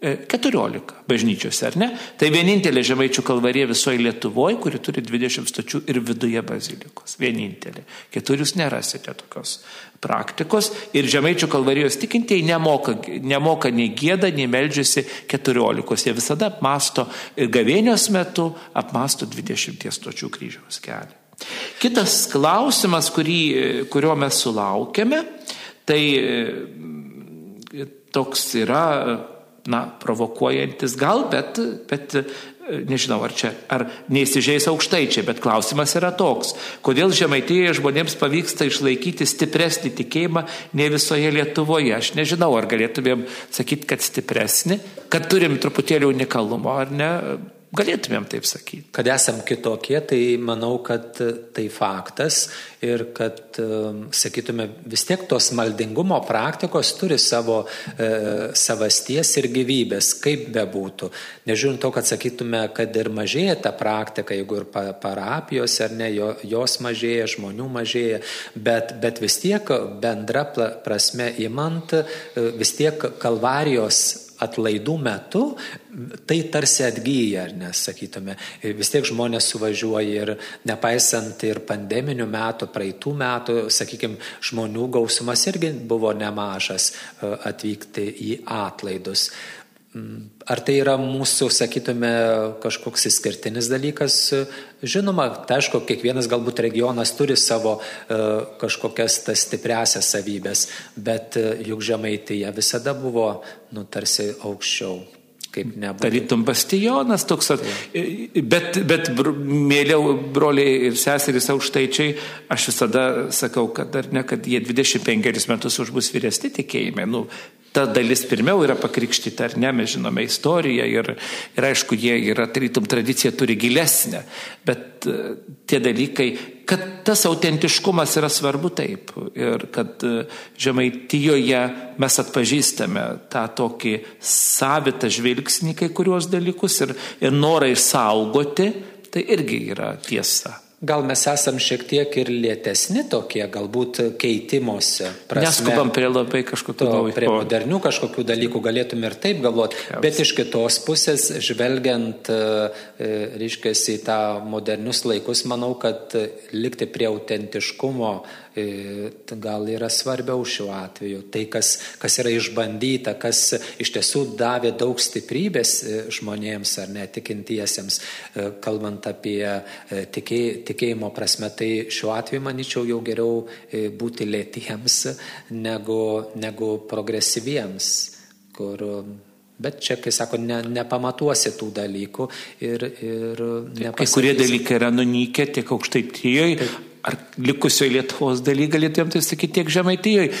Speaker 1: 14 e, bažnyčiose, ar ne? Tai vienintelė Žemaičių kalvarė visoje Lietuvoje, kuri turi 20 stočių ir viduje bazilikos. Vienintelė. Kitur jūs nerasite tokios praktikos. Ir Žemaičių kalvarijos tikintieji nemoka, nemoka nei gėda, nei meldžiasi 14. Jie visada apmasto ir gavėnios metu apmasto 20 stočių kryžiaus kelią. Kitas klausimas, kurį, kurio mes sulaukėme, tai e, toks yra, na, provokuojantis gal, bet, bet e, nežinau, ar čia, ar neįsižeis aukštaičiai, bet klausimas yra toks, kodėl žemaitėje žmonėms pavyksta išlaikyti stipresnį tikėjimą nei visoje Lietuvoje. Aš nežinau, ar galėtumėm sakyti, kad stipresnį, kad turim truputėlį unikalumo, ar ne, Galėtumėm taip sakyti.
Speaker 2: Kad esam kitokie, tai manau, kad tai faktas ir kad, um, sakytume, vis tiek tos maldingumo praktikos turi savo e, savasties ir gyvybės, kaip bebūtų. Nežiūrint to, kad sakytume, kad ir mažėja ta praktika, jeigu ir parapijos ar ne, jos mažėja, žmonių mažėja, bet, bet vis tiek bendra prasme įmant, e, vis tiek kalvarijos atlaidų metu tai tarsi atgyja, ar nesakytume. Vis tiek žmonės suvažiuoja ir nepaisant ir pandeminių metų, praeitų metų, sakykime, žmonių gausumas irgi buvo nemažas e, atvykti į atlaidus. Ar tai yra mūsų, sakytume, kažkoks išskirtinis dalykas? Žinoma, tai aišku, kiekvienas galbūt regionas turi savo e, kažkokias tas stipresias savybės, bet e, juk žemaitėje visada buvo, nu, tarsi aukščiau kaip nebūtų.
Speaker 1: Tarytum bastionas toks, bet, bet mėliau broliai ir seserys aukštaičiai, aš visada sakau, kad dar ne, kad jie 25 metus už bus vyresni tikėjime. Nu, ta dalis pirmiau yra pakrikštyta, ar ne, mes žinome istoriją ir, ir aišku, jie yra, tarytum, tradicija turi gilesnę, bet e, tie dalykai, kad tas autentiškumas yra svarbu taip ir kad e, žemaitijoje mes atpažįstame tą tokį savitą žvilgsnį kai kuriuos dalykus ir, ir norą išsaugoti, tai irgi yra tiesa.
Speaker 2: Gal mes esam šiek tiek ir lėtesni tokie, galbūt keitimuose.
Speaker 1: Prasme, Neskubam prie labai kažkokių
Speaker 2: naujų. Prie modernių kažkokių dalykų galėtume ir taip galvoti, bet iš kitos pusės, žvelgiant, e, reiškia, į tą modernius laikus, manau, kad likti prie autentiškumo E, gal yra svarbiau šiuo atveju. Tai, kas, kas yra išbandyta, kas iš tiesų davė daug stiprybės e, žmonėms ar netikintiesiems, e, kalbant apie tikė, tikėjimo prasme, tai šiuo atveju, manyčiau, jau geriau būti lėtiems negu, negu progresyviems, kur Bet čia, kai sako, ne, nepamatuosi tų dalykų ir, ir
Speaker 1: nepasakysi. Kai kurie dalykai yra nunykę tiek aukštaitijoje, ar likusioje Lietuvos daly galėtumėm tai sakyti tiek žemaitijoje.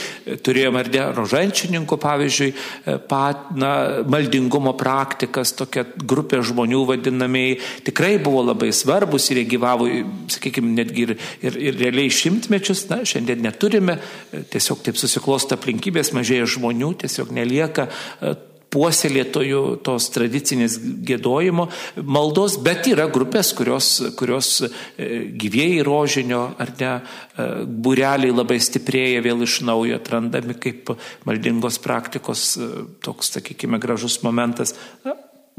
Speaker 1: Turėjom ar ne rožančininkų, pavyzdžiui, e, pat, na, maldingumo praktikas, tokia grupė žmonių vadinamieji, tikrai buvo labai svarbus ir jie gyvavo, sakykime, netgi ir, ir, ir realiai šimtmečius, na, šiandien neturime, e, tiesiog taip susiklosto aplinkybės, mažėja žmonių, tiesiog nelieka e, puoselėtojų tos tradicinės gėdojimo maldos, bet yra grupės, kurios, kurios e, gyvėjai rožinio ar ne, e, būreliai labai stiprėja vėl iš naujo atrandami kaip maldingos praktikos, e, toks, sakykime, gražus momentas.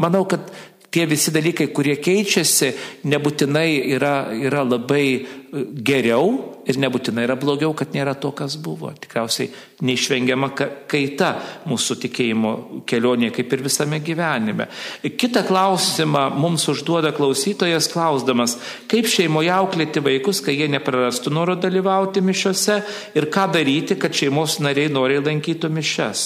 Speaker 1: Manau, kad tie visi dalykai, kurie keičiasi, nebūtinai yra, yra labai e, geriau ir nebūtinai yra blogiau, kad nėra to, kas buvo. Tikriausiai neišvengiama kaita mūsų tikėjimo kelionėje, kaip ir visame gyvenime. Kita klausimą mums užduoda klausytojas klausdamas, kaip šeimoje auklėti vaikus, kai jie neprarastų noro dalyvauti mišiuose ir ką daryti, kad šeimos nariai noriai lankytų mišes.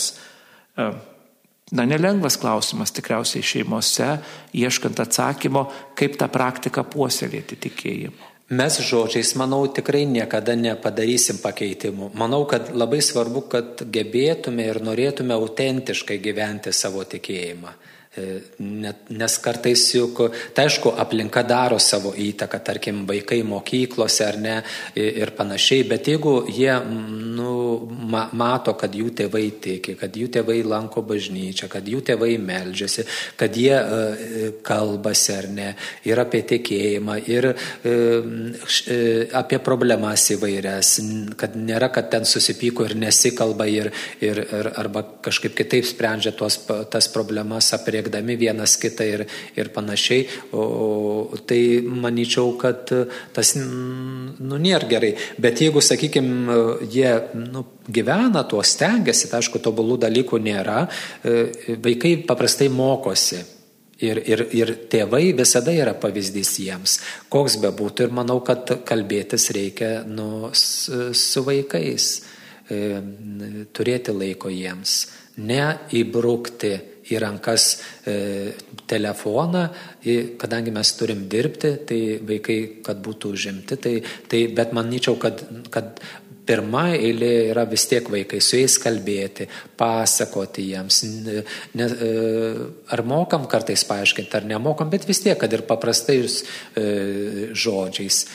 Speaker 1: Na, nelengvas klausimas tikriausiai šeimose, ieškant atsakymo, kaip tą praktiką puoselėti tikėjimu.
Speaker 2: Mes žodžiais, manau, tikrai niekada nepadarysim pakeitimų. Manau, kad labai svarbu, kad gebėtume ir norėtume autentiškai gyventi savo tikėjimą. E, nes kartais juk, tai aišku, aplinka daro savo įtaką, tarkim, vaikai mokyklose ar ne ir panašiai, bet jeigu jie nu, ma, mato, kad jų tėvai tiki, kad jų tėvai lanko bažnyčią, kad jų tėvai meldžiasi, kad jie uh, kalbasi ar ne, ir apie tikėjimą, ir uh, apie problemas įvairias, kad nėra, kad ten susipyko ir nesikalba ir, ir, ir arba kažkaip kitaip sprendžia tuos, tas problemas apie siekdami vienas kitą ir, ir panašiai. O, tai manyčiau, kad tas nu, nėra gerai. Bet jeigu, sakykime, jie nu, gyvena tuo, stengiasi, tai aišku, tobulų dalykų nėra, e, vaikai paprastai mokosi. Ir, ir, ir tėvai visada yra pavyzdys jiems, koks be būtų. Ir manau, kad kalbėtis reikia nu, su, su vaikais, e, turėti laiko jiems, neįbrukti į rankas e, telefoną, kadangi mes turim dirbti, tai vaikai, kad būtų užimti, tai, tai bet manyčiau, kad, kad pirma eilė yra vis tiek vaikai, su jais kalbėti, pasakoti jiems. Ne, e, ar mokam kartais paaiškinti, ar nemokam, bet vis tiek, kad ir paprastais e, žodžiais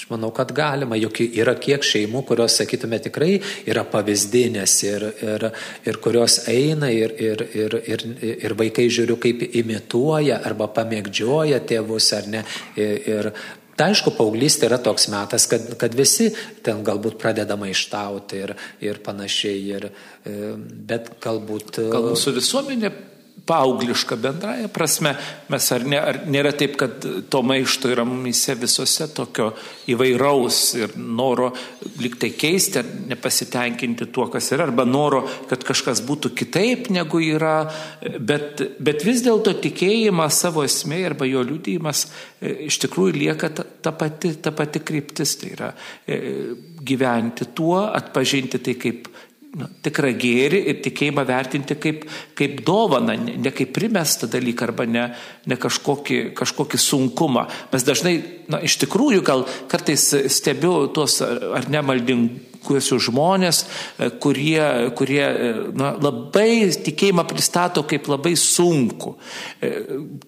Speaker 2: Aš manau, kad galima, juk yra kiek šeimų, kurios, sakytume, tikrai yra pavyzdinės ir, ir, ir kurios eina ir, ir, ir, ir, ir vaikai žiūriu, kaip imituoja arba pamėgdžioja tėvus ar ne. Ir, ir Tai aišku, paauglystė yra toks metas, kad, kad visi ten galbūt pradeda maištauti ir, ir panašiai, ir, e, bet galbūt...
Speaker 1: Gal mūsų visuomenė paaugliška bendraja prasme, mes ar, ne, ar nėra taip, kad to maišto yra mumise visose tokio įvairaus ir noro liktai keisti ar nepasitenkinti tuo, kas yra, arba noro, kad kažkas būtų kitaip negu yra, bet, bet vis dėlto tikėjimas savo esmė arba jo liūdėjimas e, iš tikrųjų lieka ta, ta, pati, ta pati kryptis, tai yra e, gyventi tuo, atpažinti tai kaip nu, tikrą gėrį ir tikėjimą vertinti kaip, kaip dovaną, ne, ne kaip primestą dalyką arba ne, ne kažkokį, kažkokį sunkumą. Mes dažnai, na, iš tikrųjų gal kartais stebiu tuos ar nemalding, susirinkusius žmonės, e, kurie, kurie na, labai tikėjimą pristato kaip labai sunku.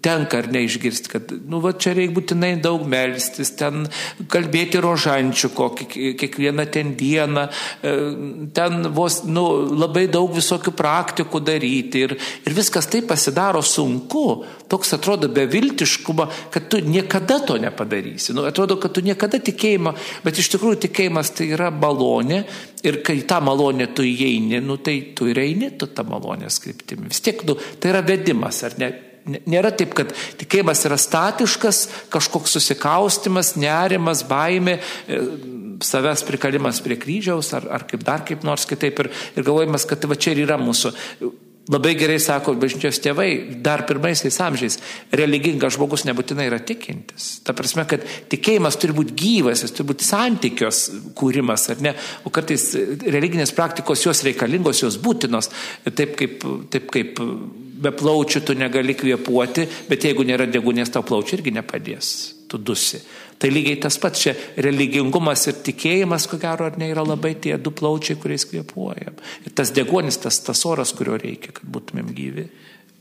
Speaker 1: Tenka ar neišgirsti, kad nu, va, čia reikia būtinai daug melstis, ten kalbėti rožančių kokį, kiekvieną ten dieną, ten vos nu, labai daug visokių praktikų daryti ir, ir viskas taip pasidaro sunku, toks atrodo beviltiškuma, kad tu niekada to nepadarysi. Nu, atrodo, kad tu niekada tikėjimą, bet iš tikrųjų tikėjimas tai yra malonė ir kai tą malonę tu įeini, nu, tai tu ir eini tu tą malonės kryptimi. Vis tiek nu, tai yra vedimas, ar ne? Nėra taip, kad tikėjimas yra statiškas, kažkoks susikaustimas, nerimas, baime, savęs prikalimas prie kryžiaus ar, ar kaip dar kaip nors kitaip ir, ir galvojimas, kad va čia ir yra mūsų Labai gerai sako bažnyčios tėvai, dar pirmaisiais amžiais, religingas žmogus nebūtinai yra tikintis. Ta prasme, kad tikėjimas turi būti gyvas, jis turi būti santykios kūrimas, ar ne? O kartais religinės praktikos jos reikalingos, jos būtinos. Taip kaip, taip kaip be plaučių tu negali kvėpuoti, bet jeigu nėra degunės, tau plaučiai irgi nepadės. Tu dusi. Tai lygiai tas pats čia religingumas ir tikėjimas, ko gero, ar ne yra labai tie du plaučiai, kuriais kvepuojam. Ir tas degonis, tas, tas oras, kurio reikia, kad būtumėm gyvi.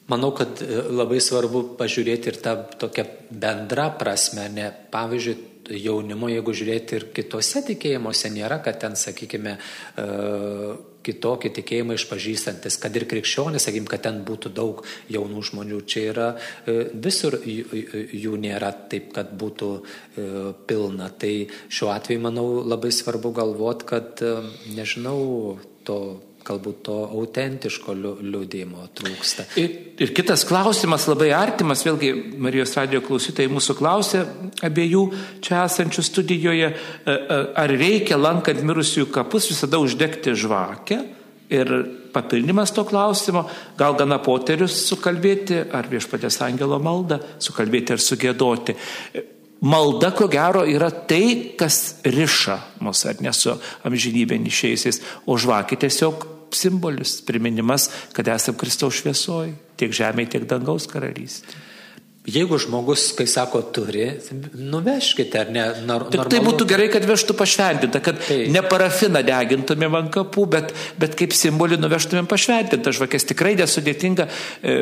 Speaker 2: Manau, kad e, labai svarbu pažiūrėti ir tą tokią bendrą prasme, ne pavyzdžiui, jaunimo, jeigu žiūrėti ir kitose tikėjimuose, nėra, kad ten, sakykime, uh, kitokį tikėjimą išpažįstantis, kad ir krikščionis, sakykim, kad ten būtų daug jaunų žmonių. Čia yra e, visur jų nėra taip, kad būtų e, pilna. Tai šiuo atveju, manau, labai svarbu galvoti, kad, e, nežinau, to galbūt to autentiško liūdėjimo trūksta.
Speaker 1: Ir, ir kitas klausimas labai artimas, vėlgi Marijos radio klausytojai mūsų klausė abiejų čia esančių studijoje, e, e, ar reikia lankant mirusiųjų kapus visada uždegti žvakę. Ir papildymas to klausimo, gal gana poterius sukalbėti, ar viešpatės angelo maldą sukalbėti ar sugėdoti malda, ko gero, yra tai, kas riša mus, ar ne su amžinybė išėjusiais, o žvakė tiesiog simbolis, priminimas, kad esame Kristaus šviesoj, tiek žemėje, tiek dangaus karalystėje.
Speaker 2: Jeigu žmogus, kai sako, turi, nuvežkite, ar ne?
Speaker 1: Nor, Tik tai būtų gerai, kad vežtų pašventintą, kad tai. ne parafiną degintumėm ant kapų, bet, bet kaip simbolį nuvežtumėm pašventintą žvakės. Tikrai nesudėtinga, e,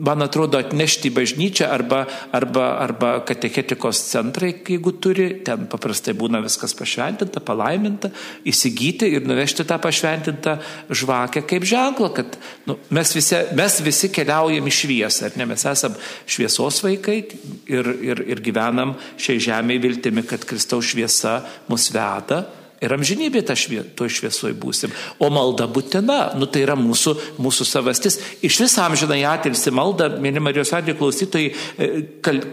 Speaker 1: man atrodo, atnešti į bažnyčią arba, arba, arba katechetikos centrai, jeigu turi, ten paprastai būna viskas pašventinta, palaiminta, įsigyti ir nuvežti tą pašventintą žvakę kaip ženklą, kad nu, mes, visi, mes visi keliaujam į šviesą, ar ne, mes šviesos šviesos vaikai ir, ir, ir gyvenam šiai žemėje viltimi, kad Kristaus šviesa mus veda. Ir amžinybė švie, to šviesoj būsim. O malda būtina, nu tai yra mūsų, mūsų savastis. Iš vis amžinai atilsi malda, mėly Marijos atveju klausytojai, e,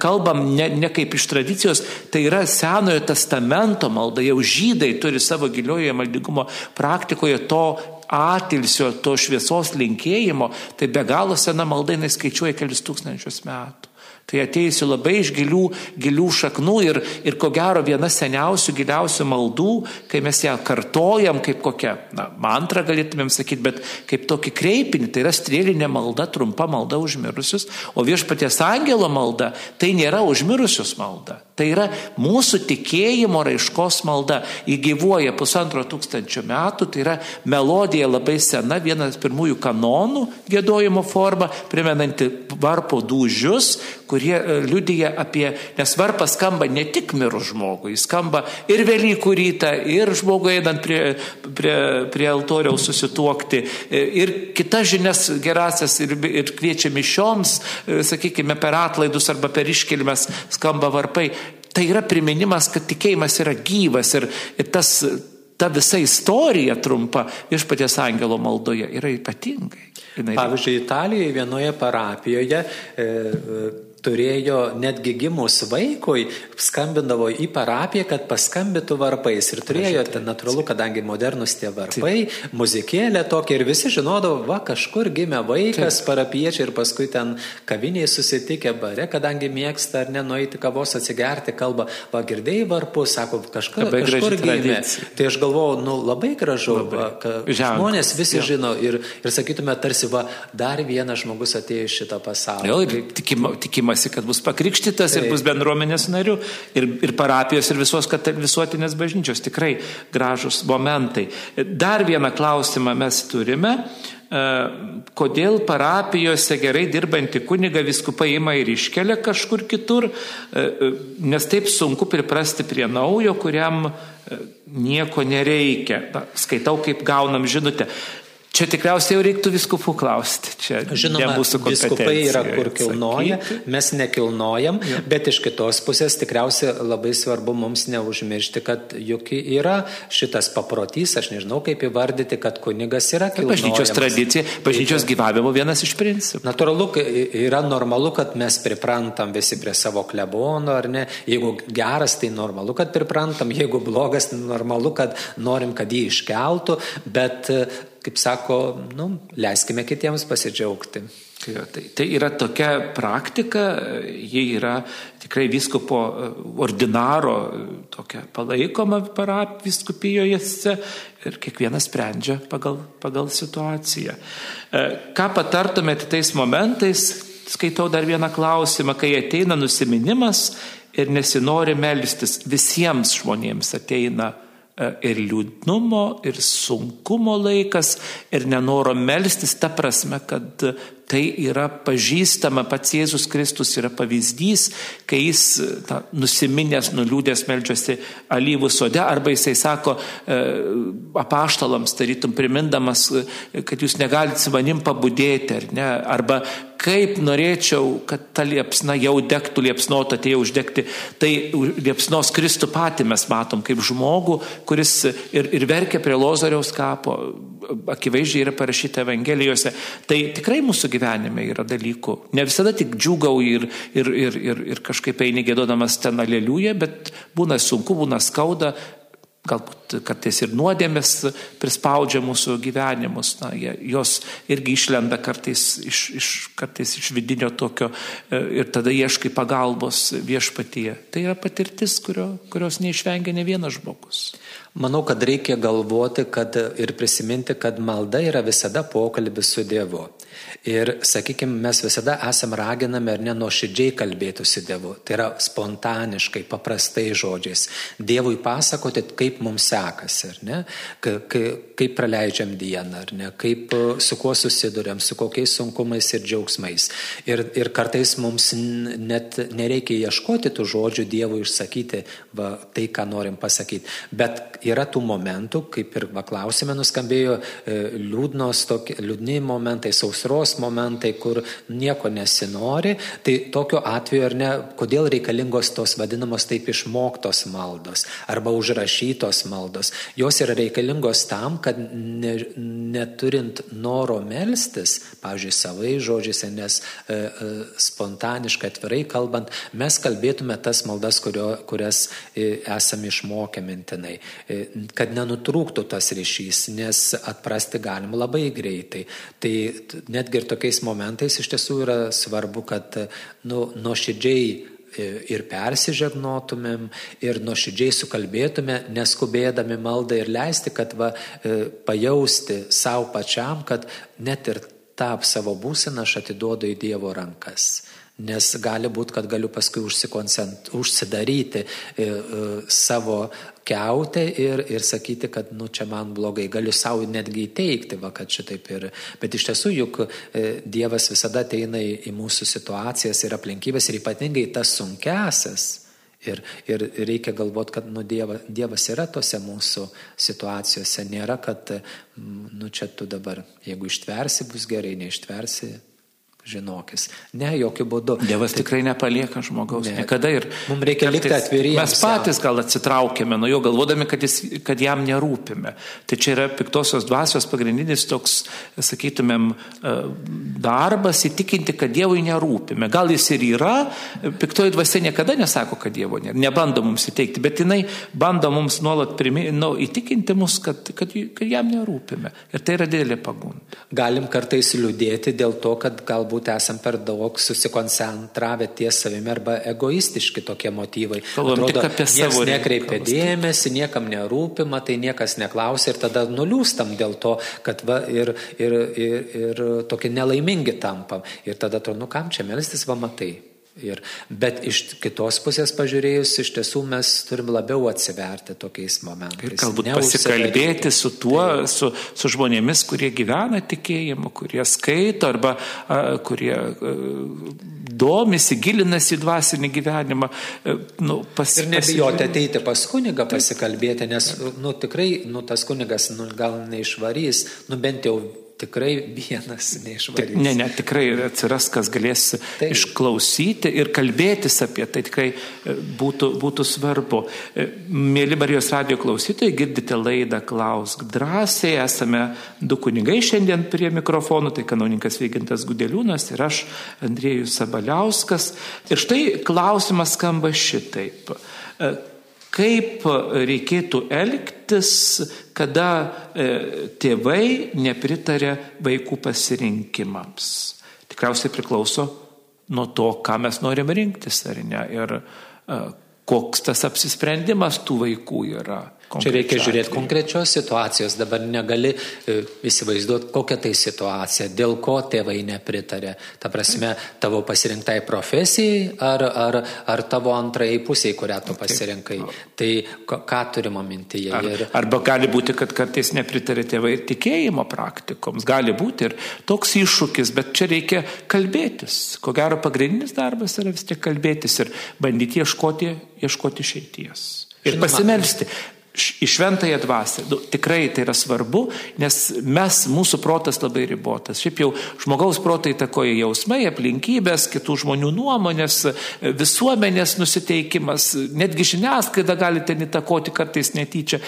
Speaker 1: kalbam ne, ne kaip iš tradicijos, tai yra Senojo testamento malda, jau žydai turi savo giliojoje maldingumo praktikoje to atilsio, to šviesos linkėjimo, tai be galo sena malda, jinai skaičiuoja kelis tūkstančius metų. Tai ateisiu labai iš gilių, gilių šaknų ir, ir ko gero viena seniausių, giliausių maldų, kai mes ją kartojam kaip kokią, na, mantrą galėtumėm sakyti, bet kaip tokį kreipinį, tai yra strėlinė malda, trumpa malda užmirusius, o viešpaties angelo malda tai nėra užmirusius malda. Tai yra mūsų tikėjimo raiškos malda. Įgyvuoja pusantro tūkstančio metų, tai yra melodija labai sena, vienas pirmųjų kanonų gėdojimo forma, primenanti varpo dūžius, kurie e, liudyja apie, nes varpas skamba ne tik mirų žmogui, jis skamba ir Velykų rytą, ir žmogui einant prie, prie, prie altoriaus susituokti, e, ir kitas žinias gerasias, ir, ir kviečia mišioms, e, sakykime, per atlaidus arba per iškilmes skamba varpai. Tai yra priminimas, kad tikėjimas yra gyvas ir, ir tas ta visa istorija trumpa viešpaties angelo maldoje yra ypatingai.
Speaker 2: Pavyzdžiui, Italijoje vienoje parapijoje e, turėjo netgi gimus vaikui, skambindavo į parapiją, kad paskambintų varpais. Ir turėjo, ten natūralu, kadangi modernus tie varpai, muzikėlė tokia ir visi žinodavo, va kažkur gimė vaikas, parapiečiai ir paskui ten kaviniai susitikę bare, kadangi mėgsta ar nenueiti kavos atsigerti, kalba, va girdėjai varpus, sako, kažkur, kažkur gimė. Tai aš galvojau, nu labai gražu, labai. Va, ka, žmonės visi ja. žino ir, ir sakytume, tarsi va dar vienas žmogus atėjo iš šito pasaulio.
Speaker 1: Jo, tikima, tikima tikimasi, kad bus pakrikštytas ir bus bendruomenės narių, ir, ir parapijos, ir visos visuotinės bažnyčios. Tikrai gražus momentai. Dar vieną klausimą mes turime. E, kodėl parapijose gerai dirbantį kunigą viskupai ima ir iškelia kažkur kitur, e, e, nes taip sunku priprasti prie naujo, kuriam nieko nereikia. Na, skaitau, kaip gaunam žinutę. Čia tikriausiai jau reiktų viskupų klausti. Čia
Speaker 2: Žinoma, viskupai yra kur kilnoja, sakyti. mes nekilnojam, ja. bet iš kitos pusės tikriausiai labai svarbu mums neužmiršti, kad juk yra šitas paprotys, aš nežinau kaip įvardyti, kad kunigas yra kilnojamas.
Speaker 1: Bažnyčios tradicija, bažnyčios gyvavimo vienas iš principų.
Speaker 2: Natūralu, yra normalu, kad mes priprantam visi prie savo klebono, ar ne? Jeigu geras, tai normalu, kad priprantam, jeigu blogas, tai normalu, kad norim, kad jį iškeltų, bet kaip sako, nu, leiskime kitiems pasidžiaugti.
Speaker 1: Tai, tai, tai yra tokia praktika, ji yra tikrai viskopo e, ordinaro e, tokia palaikoma viskupijoje ir kiekvienas sprendžia pagal, pagal situaciją. E, ką patartumėte tais momentais, skaitau dar vieną klausimą, kai ateina nusiminimas ir nesinori melstis, visiems žmonėms ateina E, ir liūdnumo, ir sunkumo laikas, ir nenoro melstis, ta prasme, kad Tai yra pažįstama, pats Jėzus Kristus yra pavyzdys, kai jis ta, nusiminęs, nuliūdęs meldžiasi alyvų sode, arba jisai sako e, apaštalams, tarytum primindamas, e, kad jūs negalite su manim pabudėti, ar ne, arba kaip norėčiau, kad ta liepsna jau degtų, liepsnota atėjo uždegti, tai liepsnos Kristų patį mes matom kaip žmogų, kuris ir, ir verkia prie Lozoriaus kapo, akivaizdžiai yra parašyta Evangelijose. Tai tikrai mūsų gyvenime yra dalykų. Ne visada tik džiugau ir, ir, ir, ir, ir kažkaip eini gėdodamas ten aleliuja, bet būna sunku, būna skauda, galbūt kartais ir nuodėmės prispaudžia mūsų gyvenimus, na, jos irgi išlenda kartais iš, iš, kartais iš vidinio tokio e, ir tada ieškai pagalbos viešpatyje. Tai yra patirtis, kurio, kurios neišvengia ne vienas žmogus.
Speaker 2: Manau, kad reikia galvoti kad, ir prisiminti, kad malda yra visada pokalbis su Dievu. Ir, sakykime, mes visada esam raginami ar nenuoširdžiai kalbėti su Dievu. Tai yra spontaniškai, paprastai žodžiais. Dievui pasakoti, kaip mums sekasi, ar ne? Kaip, praleidžiam dieną, ar ne? Kaip su kuo susidurėm, su kokiais sunkumais ir džiaugsmais. Ir, ir kartais mums net nereikia ieškoti tų žodžių Dievui išsakyti va, tai, ką norim pasakyti. Bet yra tų momentų, kaip ir va, klausime nuskambėjo, e, liūdnos, tokie, liūdni momentai, sausros momentai, kur nieko nesinori, tai tokiu atveju ar ne, kodėl reikalingos tos vadinamos taip išmoktos maldos arba užrašytos maldos. Jos yra reikalingos tam, kad ne, neturint noro melstis, pavyzdžiui, savai žodžiais, nes e, e, spontaniškai, atvirai kalbant, mes kalbėtume tas maldas, kurio, kurias e, esame išmokę mintinai. E, kad nenutrūktų tas ryšys, nes atprasti galim labai greitai. Tai netgi ir tokiais momentais iš tiesų yra svarbu, kad nu, nuoširdžiai e, ir persižegnotumėm, ir nuoširdžiai sukalbėtume, neskubėdami maldą ir leisti, kad va, e, pajausti savo pačiam, kad net ir tą savo būseną aš atiduodu į Dievo rankas. Nes gali būti, kad galiu paskui užsidaryti e, e, savo keutę ir, ir sakyti, kad nu, čia man blogai. Galiu savo netgi įteikti, va, kad šitaip ir. Bet iš tiesų juk e, Dievas visada ateina į, į mūsų situacijas ir aplinkybės ir ypatingai tas sunkesias. Ir, ir reikia galvoti, kad nu, dieva, Dievas yra tose mūsų situacijose. Nėra, kad nu, čia tu dabar, jeigu ištversi, bus gerai, neištversi, žinokis. Ne, jokių būdų.
Speaker 1: Dievas tai, tikrai nepalieka žmogaus. Ne. Niekada ir.
Speaker 2: Mums reikia likti atviriems.
Speaker 1: Mes patys gal atsitraukėme nuo jo, galvodami, kad, jis, kad jam nerūpime. Tai čia yra piktosios dvasios pagrindinis toks, sakytumėm, e, darbas įtikinti, kad Dievui nerūpime. Gal jis ir yra, piktoji dvasia niekada nesako, kad Dievo nėra, nebando mums įteikti, bet jinai bando mums nuolat primi, nu, įtikinti mus, kad, kad, kad jam nerūpime. Ir tai yra didelė pagunda.
Speaker 2: Galim kartais liūdėti dėl to, kad galbūt galbūt esam per daug susikoncentravę ties savimi arba egoistiški tokie motyvai.
Speaker 1: Kalbam Atrodo, tik apie savo.
Speaker 2: Nekreipia dėmesį, niekam nerūpima, tai niekas neklausia ir tada nuliūstam dėl to, kad va, ir, ir, ir, ir tokie nelaimingi tampam. Ir tada to, nu kam čia melstis, va matai. Ir, bet iš kitos pusės pažiūrėjus, iš tiesų mes turim labiau atsiverti tokiais momentais.
Speaker 1: Ir galbūt pasikalbėti su tuo, tai. su, su žmonėmis, kurie gyvena tikėjimu, kurie skaito arba a, kurie a, domisi, gilinasi į dvasinį gyvenimą. A,
Speaker 2: nu, pas, ir nebijoti ateiti pas kunigą pasikalbėti, nes nu, tikrai nu, tas kunigas nu, gal neišvarys, nu bent jau tikrai vienas neišvarys.
Speaker 1: Ne, ne, tikrai atsiras, kas galės Taip. išklausyti ir kalbėtis apie tai tikrai e, būtų, būtų svarbu. E, mėly Marijos radio klausytojai, girdite laidą Klausk drąsiai, esame du kunigai šiandien prie mikrofonų, tai kanauninkas Vygintas Gudeliūnas ir aš, Andriejus Sabaliauskas. Ir štai klausimas skamba šitaip e, kaip reikėtų elgtis, kada e, tėvai nepritarė vaikų pasirinkimams. Tikriausiai priklauso nuo to, ką mes norime rinktis ar ne ir e, koks tas apsisprendimas tų vaikų yra.
Speaker 2: Čia reikia žiūrėti konkrečios situacijos, dabar negali e, įsivaizduoti, kokia tai situacija, dėl ko tėvai nepritarė. Ta prasme, tavo pasirinktai profesijai ar, ar, ar tavo antrai pusiai, kurią tu pasirinkai. Tai ką turime mintyje?
Speaker 1: Ar, ir... Arba gali būti, kad kartais nepritarė tėvai tikėjimo praktikoms, gali būti ir toks iššūkis, bet čia reikia kalbėtis. Ko gero pagrindinis darbas yra vis tiek kalbėtis ir bandyti ieškoti, ieškoti šeities. Ir pasimelsti į šventąją dvasę. Nu, tikrai tai yra svarbu, nes mes, mūsų protas labai ribotas. Šiaip jau žmogaus protai takoja jausmai, aplinkybės, kitų žmonių nuomonės, visuomenės nusiteikimas, netgi žiniasklaida gali ten įtakoti kartais netyčia.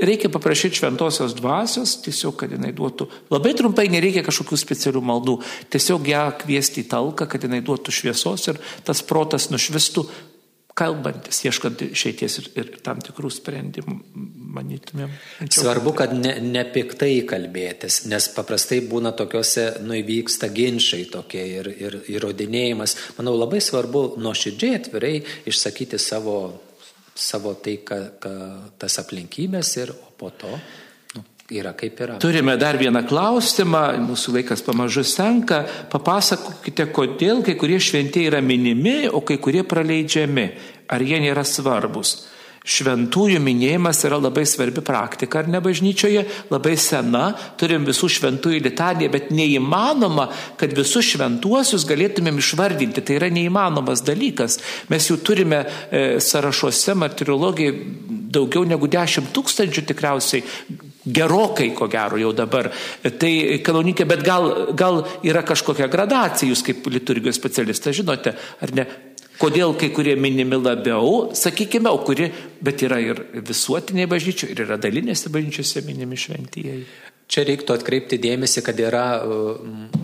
Speaker 1: Reikia paprašyti šventosios dvasios, tiesiog, kad jinai duotų, labai trumpai nereikia kažkokių specialių maldų, tiesiog ją kviesti į talką, kad jinai duotų šviesos ir tas protas nušvistų kalbantis, ieškant išeities ir, ir tam tikrų sprendimų, manytumėm.
Speaker 2: Svarbu, kad ne, ne piktai kalbėtis, nes paprastai būna tokiuose, nu įvyksta ginčiai tokie ir, ir įrodinėjimas. Manau, labai svarbu nuoširdžiai atvirai išsakyti savo, savo tai, ka, ka, tas aplinkybės ir po to yra kaip yra.
Speaker 1: Turime dar vieną klausimą, mūsų laikas pamažu senka. Papasakokite, kodėl kai kurie šventieji yra minimi, o kai kurie praleidžiami. Ar jie nėra svarbus? Šventųjų minėjimas yra labai svarbi praktika, ar ne bažnyčioje, labai sena, turim visų šventųjų litaniją, bet neįmanoma, kad visus šventuosius galėtumėm išvardinti. Tai yra neįmanomas dalykas. Mes jau turime e, sąrašuose martiriologijai daugiau negu 10 tūkstančių tikriausiai Gerokai, ko gero, jau dabar. Tai kanoninkė, bet gal, gal yra kažkokia gradacija, jūs kaip liturgijos specialistas žinote, ar ne? Kodėl kai kurie minimi labiau, sakykime, o kuri, bet yra ir visuotiniai bažnyčių, ir yra dalinėse bažnyčiose minimi šventieji.
Speaker 2: Čia reiktų atkreipti dėmesį, kad yra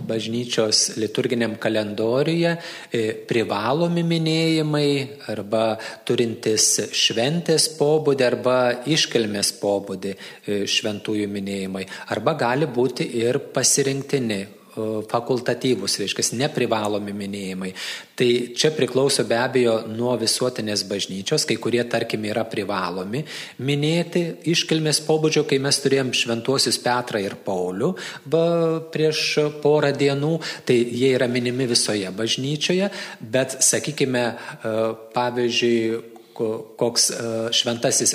Speaker 2: bažnyčios liturginiam kalendoriuje e, privalomi minėjimai arba turintis šventės pobūdį arba iškelmės pobūdį e, šventųjų minėjimai. Arba gali būti ir pasirinktini fakultatyvus, reiškia, neprivalomi minėjimai. Tai čia priklauso be abejo nuo visuotinės bažnyčios, kai kurie, tarkim, yra privalomi minėti iškilmės pobūdžio, kai mes turėjom šventuosius Petrą ir Paulių prieš porą dienų, tai jie yra minimi visoje bažnyčioje, bet, sakykime, pavyzdžiui, koks e, šventasis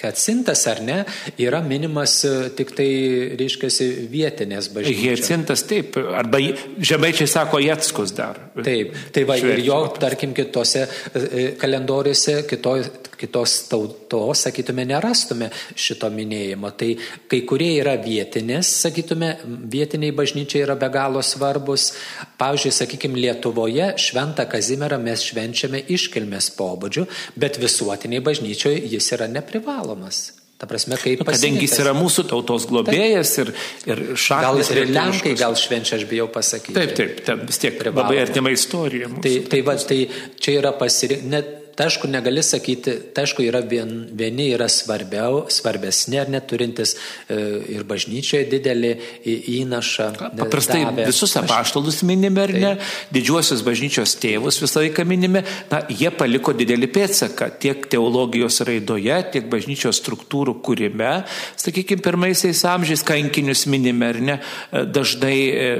Speaker 2: Hacintas e, ar ne, yra minimas e, tik tai, reiškia, vietinės bažnyčios.
Speaker 1: Hacintas taip, arba žemaičiai sako Jetskus dar.
Speaker 2: Taip, tai va ir jo, tarkim, kitose kalendoriuose, kito, kitos tautos, sakytume, nerastume šito minėjimo. Tai kai kurie yra vietinės, sakytume, vietiniai bažnyčiai yra be galo svarbus. Pavyzdžiui, sakykime, Lietuvoje šventą Kazimerą mes švenčiame iškilmės pobūdžių, bet visuotiniai bažnyčioje jis yra neprivalomas. Ta prasme, kaip
Speaker 1: pasirinktas. Kadangi jis yra mūsų tautos globėjas ir, ir šaknis.
Speaker 2: Gal ir lenkai gal švenčia, aš bijau pasakyti.
Speaker 1: Taip, taip, taip vis tiek Privaloma. labai artima istorija.
Speaker 2: Mūsų. Tai, tai, va, tai čia yra pasirinktas Tai aišku, negali sakyti, tai aišku, yra vien, vieni yra svarbiau, svarbesni ar neturintis e, ir bažnyčioje didelį įnašą.
Speaker 1: Paprastai davė. visus apaštalus minime ar ne, didžiuosius bažnyčios tėvus visą laiką minime, na, jie paliko didelį pėdsaką tiek teologijos raidoje, tiek bažnyčios struktūrų kūrime. Sakykime, pirmaisiais amžiais kankinius minime ar ne, dažnai e,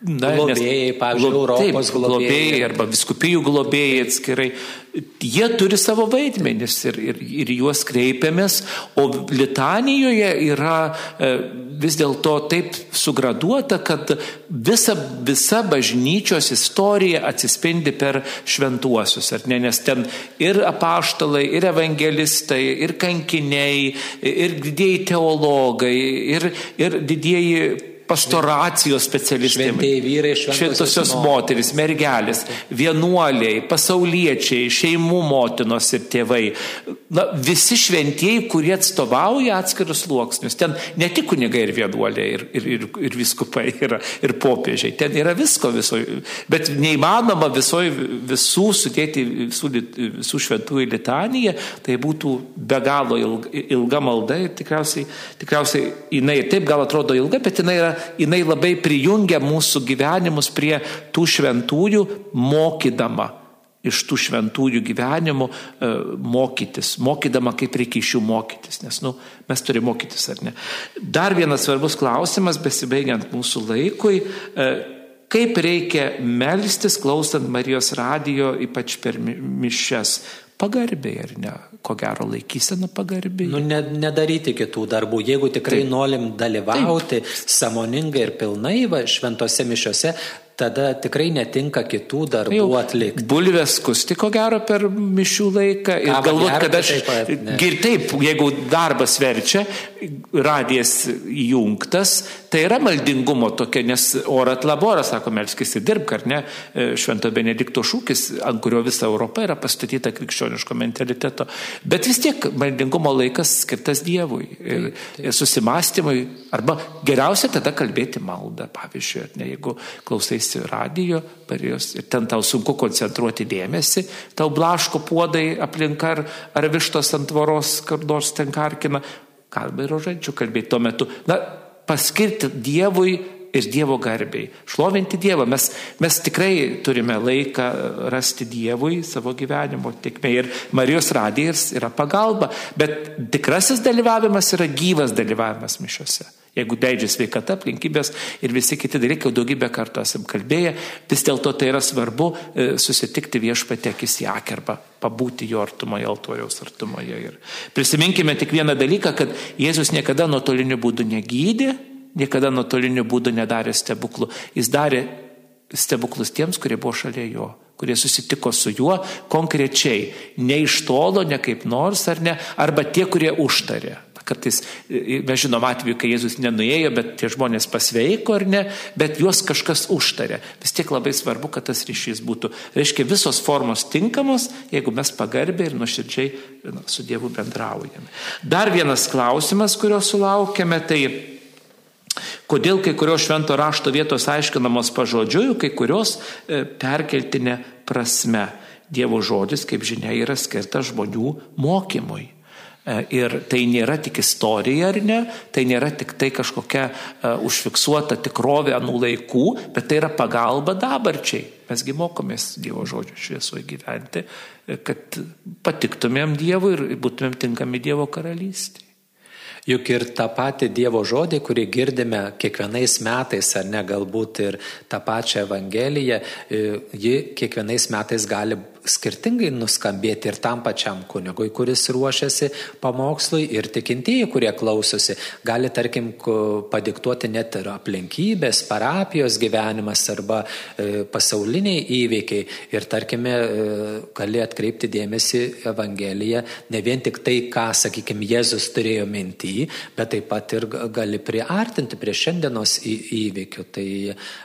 Speaker 2: Na, globėjai, pavyzdžiui, Europos
Speaker 1: taip, globėjai. globėjai arba viskupijų globėjai atskirai, jie turi savo vaidmenis ir, ir, ir juos kreipiamės, o litanijoje yra e, vis dėlto taip sugraduota, kad visa, visa bažnyčios istorija atsispindi per šventuosius, ar ne, nes ten ir apaštalai, ir evangelistai, ir kankiniai, ir didieji teologai, ir, ir didieji pastoracijos specialistai. Šventosios moteris, mergelės, vienuoliai, pasauliečiai, šeimų motinos ir tėvai. Na, visi šventieji, kurie atstovauja atskirus sluoksnius. Ten ne tik kunigai ir vienuoliai, ir, ir, ir, ir viskupai, yra, ir popiežiai. Ten yra visko visoje. Bet neįmanoma visoje visų sudėti visų, visų šventųjų litaniją. Tai būtų be galo ilga, ilga malda ir tikriausiai, tikriausiai jinai ir taip gal atrodo ilga, bet jinai yra jinai labai prijungia mūsų gyvenimus prie tų šventųjų, mokydama. Iš tų šventųjų gyvenimų e, mokytis, mokydama, kaip reikia iš jų mokytis, nes nu, mes turime mokytis ar ne. Dar vienas svarbus klausimas, besibaigiant mūsų laikui, e, kaip reikia melstis, klausant Marijos radijo, ypač per mišes, pagarbiai ar ne, ko gero laikysena pagarbiai.
Speaker 2: Nu, ne, nedaryti kitų darbų. Jeigu tikrai Taip. norim dalyvauti Taip. samoningai ir pilnai va, šventose mišiose, tada tikrai netinka kitų darbų Jau, atlikti.
Speaker 1: Bulvės kusti ko gero per mišių laiką ir galvoti, kad aš... Taip, ir taip, jeigu darbas verčia, radijas įjungtas, tai yra maldingumo tokia, nes orat labora, sako Melskis, ir dirbk, ar ne, e, Švento Benedikto šūkis, ant kurio visa Europa yra pastatyta krikščioniško mentaliteto. Bet vis tiek maldingumo laikas skirtas Dievui ir, ir susimastymui, arba geriausia tada kalbėti maldą, pavyzdžiui, ne, jeigu klausais klausaisi radijo, parijos, ir ten tau sunku koncentruoti dėmesį, tau blaško puodai aplinka ar, ar vištos ant tvoros, kur nors ten karkina, kalba ir žodžiu kalbėti tuo metu. Na, paskirti Dievui ir Dievo garbiai. Šlovinti Dievą. Mes, mes tikrai turime laiką rasti Dievui savo gyvenimo tikmė. Ir Marijos radijas yra pagalba. Bet tikrasis dalyvavimas yra gyvas dalyvavimas mišiuose. Jeigu leidžia sveikata, aplinkybės ir visi kiti dalykai, jau daugybę kartų esam kalbėję, vis dėlto tai yra svarbu e, susitikti viešpatekis į akį arba pabūti jo artumoje, altoriaus artumoje. Ir prisiminkime tik vieną dalyką, kad Jėzus niekada nuotoliniu būdu negydė, niekada nuotoliniu būdu nedarė stebuklų. Jis darė stebuklus tiems, kurie buvo šalia jo kurie susitiko su juo konkrečiai, ne iš tolo, ne kaip nors ar ne, arba tie, kurie užtarė. Kartais mes žinom atveju, kai Jėzus nenuėjo, bet tie žmonės pasveiko ar ne, bet juos kažkas užtarė. Vis tiek labai svarbu, kad tas ryšys būtų. Reiškia, visos formos tinkamos, jeigu mes pagarbiai ir nuoširdžiai na, su Dievu bendraujame. Dar vienas klausimas, kurio sulaukėme, tai kodėl kai kurios švento rašto vietos aiškinamos pažodžiui, kai kurios e, perkeltinė prasme. Dievo žodis, kaip žinia, yra skirtas žmonių mokymui. E, ir tai nėra tik istorija ar ne, tai nėra tik tai kažkokia uh, užfiksuota tikrovė anų laikų, bet tai yra pagalba dabarčiai. Mesgi mokomės Dievo žodžio šviesoje gyventi, e, kad patiktumėm Dievui ir būtumėm tinkami Dievo karalystėje.
Speaker 2: Juk ir tą patį Dievo žodį, kurį girdime kiekvienais metais, ar ne galbūt ir tą pačią Evangeliją, ji kiekvienais metais gali skirtingai nuskambėti ir tam pačiam kunigui, kuris ruošiasi pamokslui, ir tikintieji, kurie klausosi. Gali, tarkim, padiktuoti net ir aplinkybės, parapijos gyvenimas arba e, pasauliniai įvykiai. Ir, tarkime, e, gali atkreipti dėmesį Evangeliją ne vien tik tai, ką, sakykime, Jėzus turėjo mintį, bet taip pat ir gali priartinti prie šiandienos įvykių. Tai,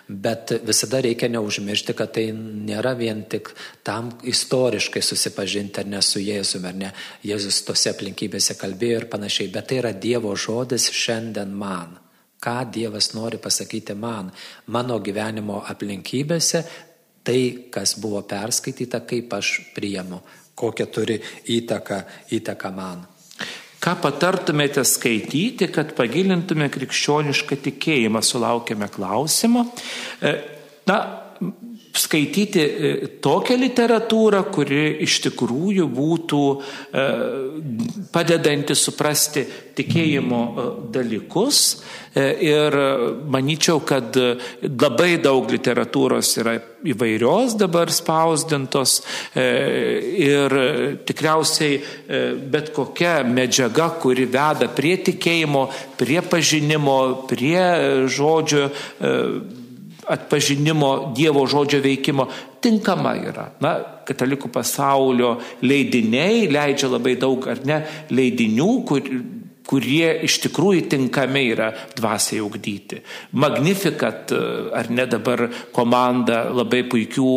Speaker 2: bet visada reikia neužmiršti, kad tai nėra vien tik tam istoriškai susipažinti ar ne su Jėzumi, ar ne. Jėzus tose aplinkybėse kalbėjo ir panašiai, bet tai yra Dievo žodis šiandien man. Ką Dievas nori pasakyti man, mano gyvenimo aplinkybėse, tai, kas buvo perskaityta, kaip aš priemu, kokią turi įtaką, įtaką man.
Speaker 1: Ką patartumėte skaityti, kad pagilintume krikščionišką tikėjimą, sulaukėme klausimo. E, na, skaityti e, tokią literatūrą, kuri iš tikrųjų būtų e, padedanti suprasti tikėjimo e, dalykus. Ir manyčiau, kad labai daug literatūros yra įvairios dabar spausdintos ir tikriausiai bet kokia medžiaga, kuri veda prie tikėjimo, prie pažinimo, prie žodžio atpažinimo Dievo žodžio veikimo tinkama yra. Na, katalikų pasaulio leidiniai leidžia labai daug, ar ne, leidinių, kur, kurie iš tikrųjų tinkami yra dvasiai ugdyti. Magnificat, ar ne dabar komanda labai puikių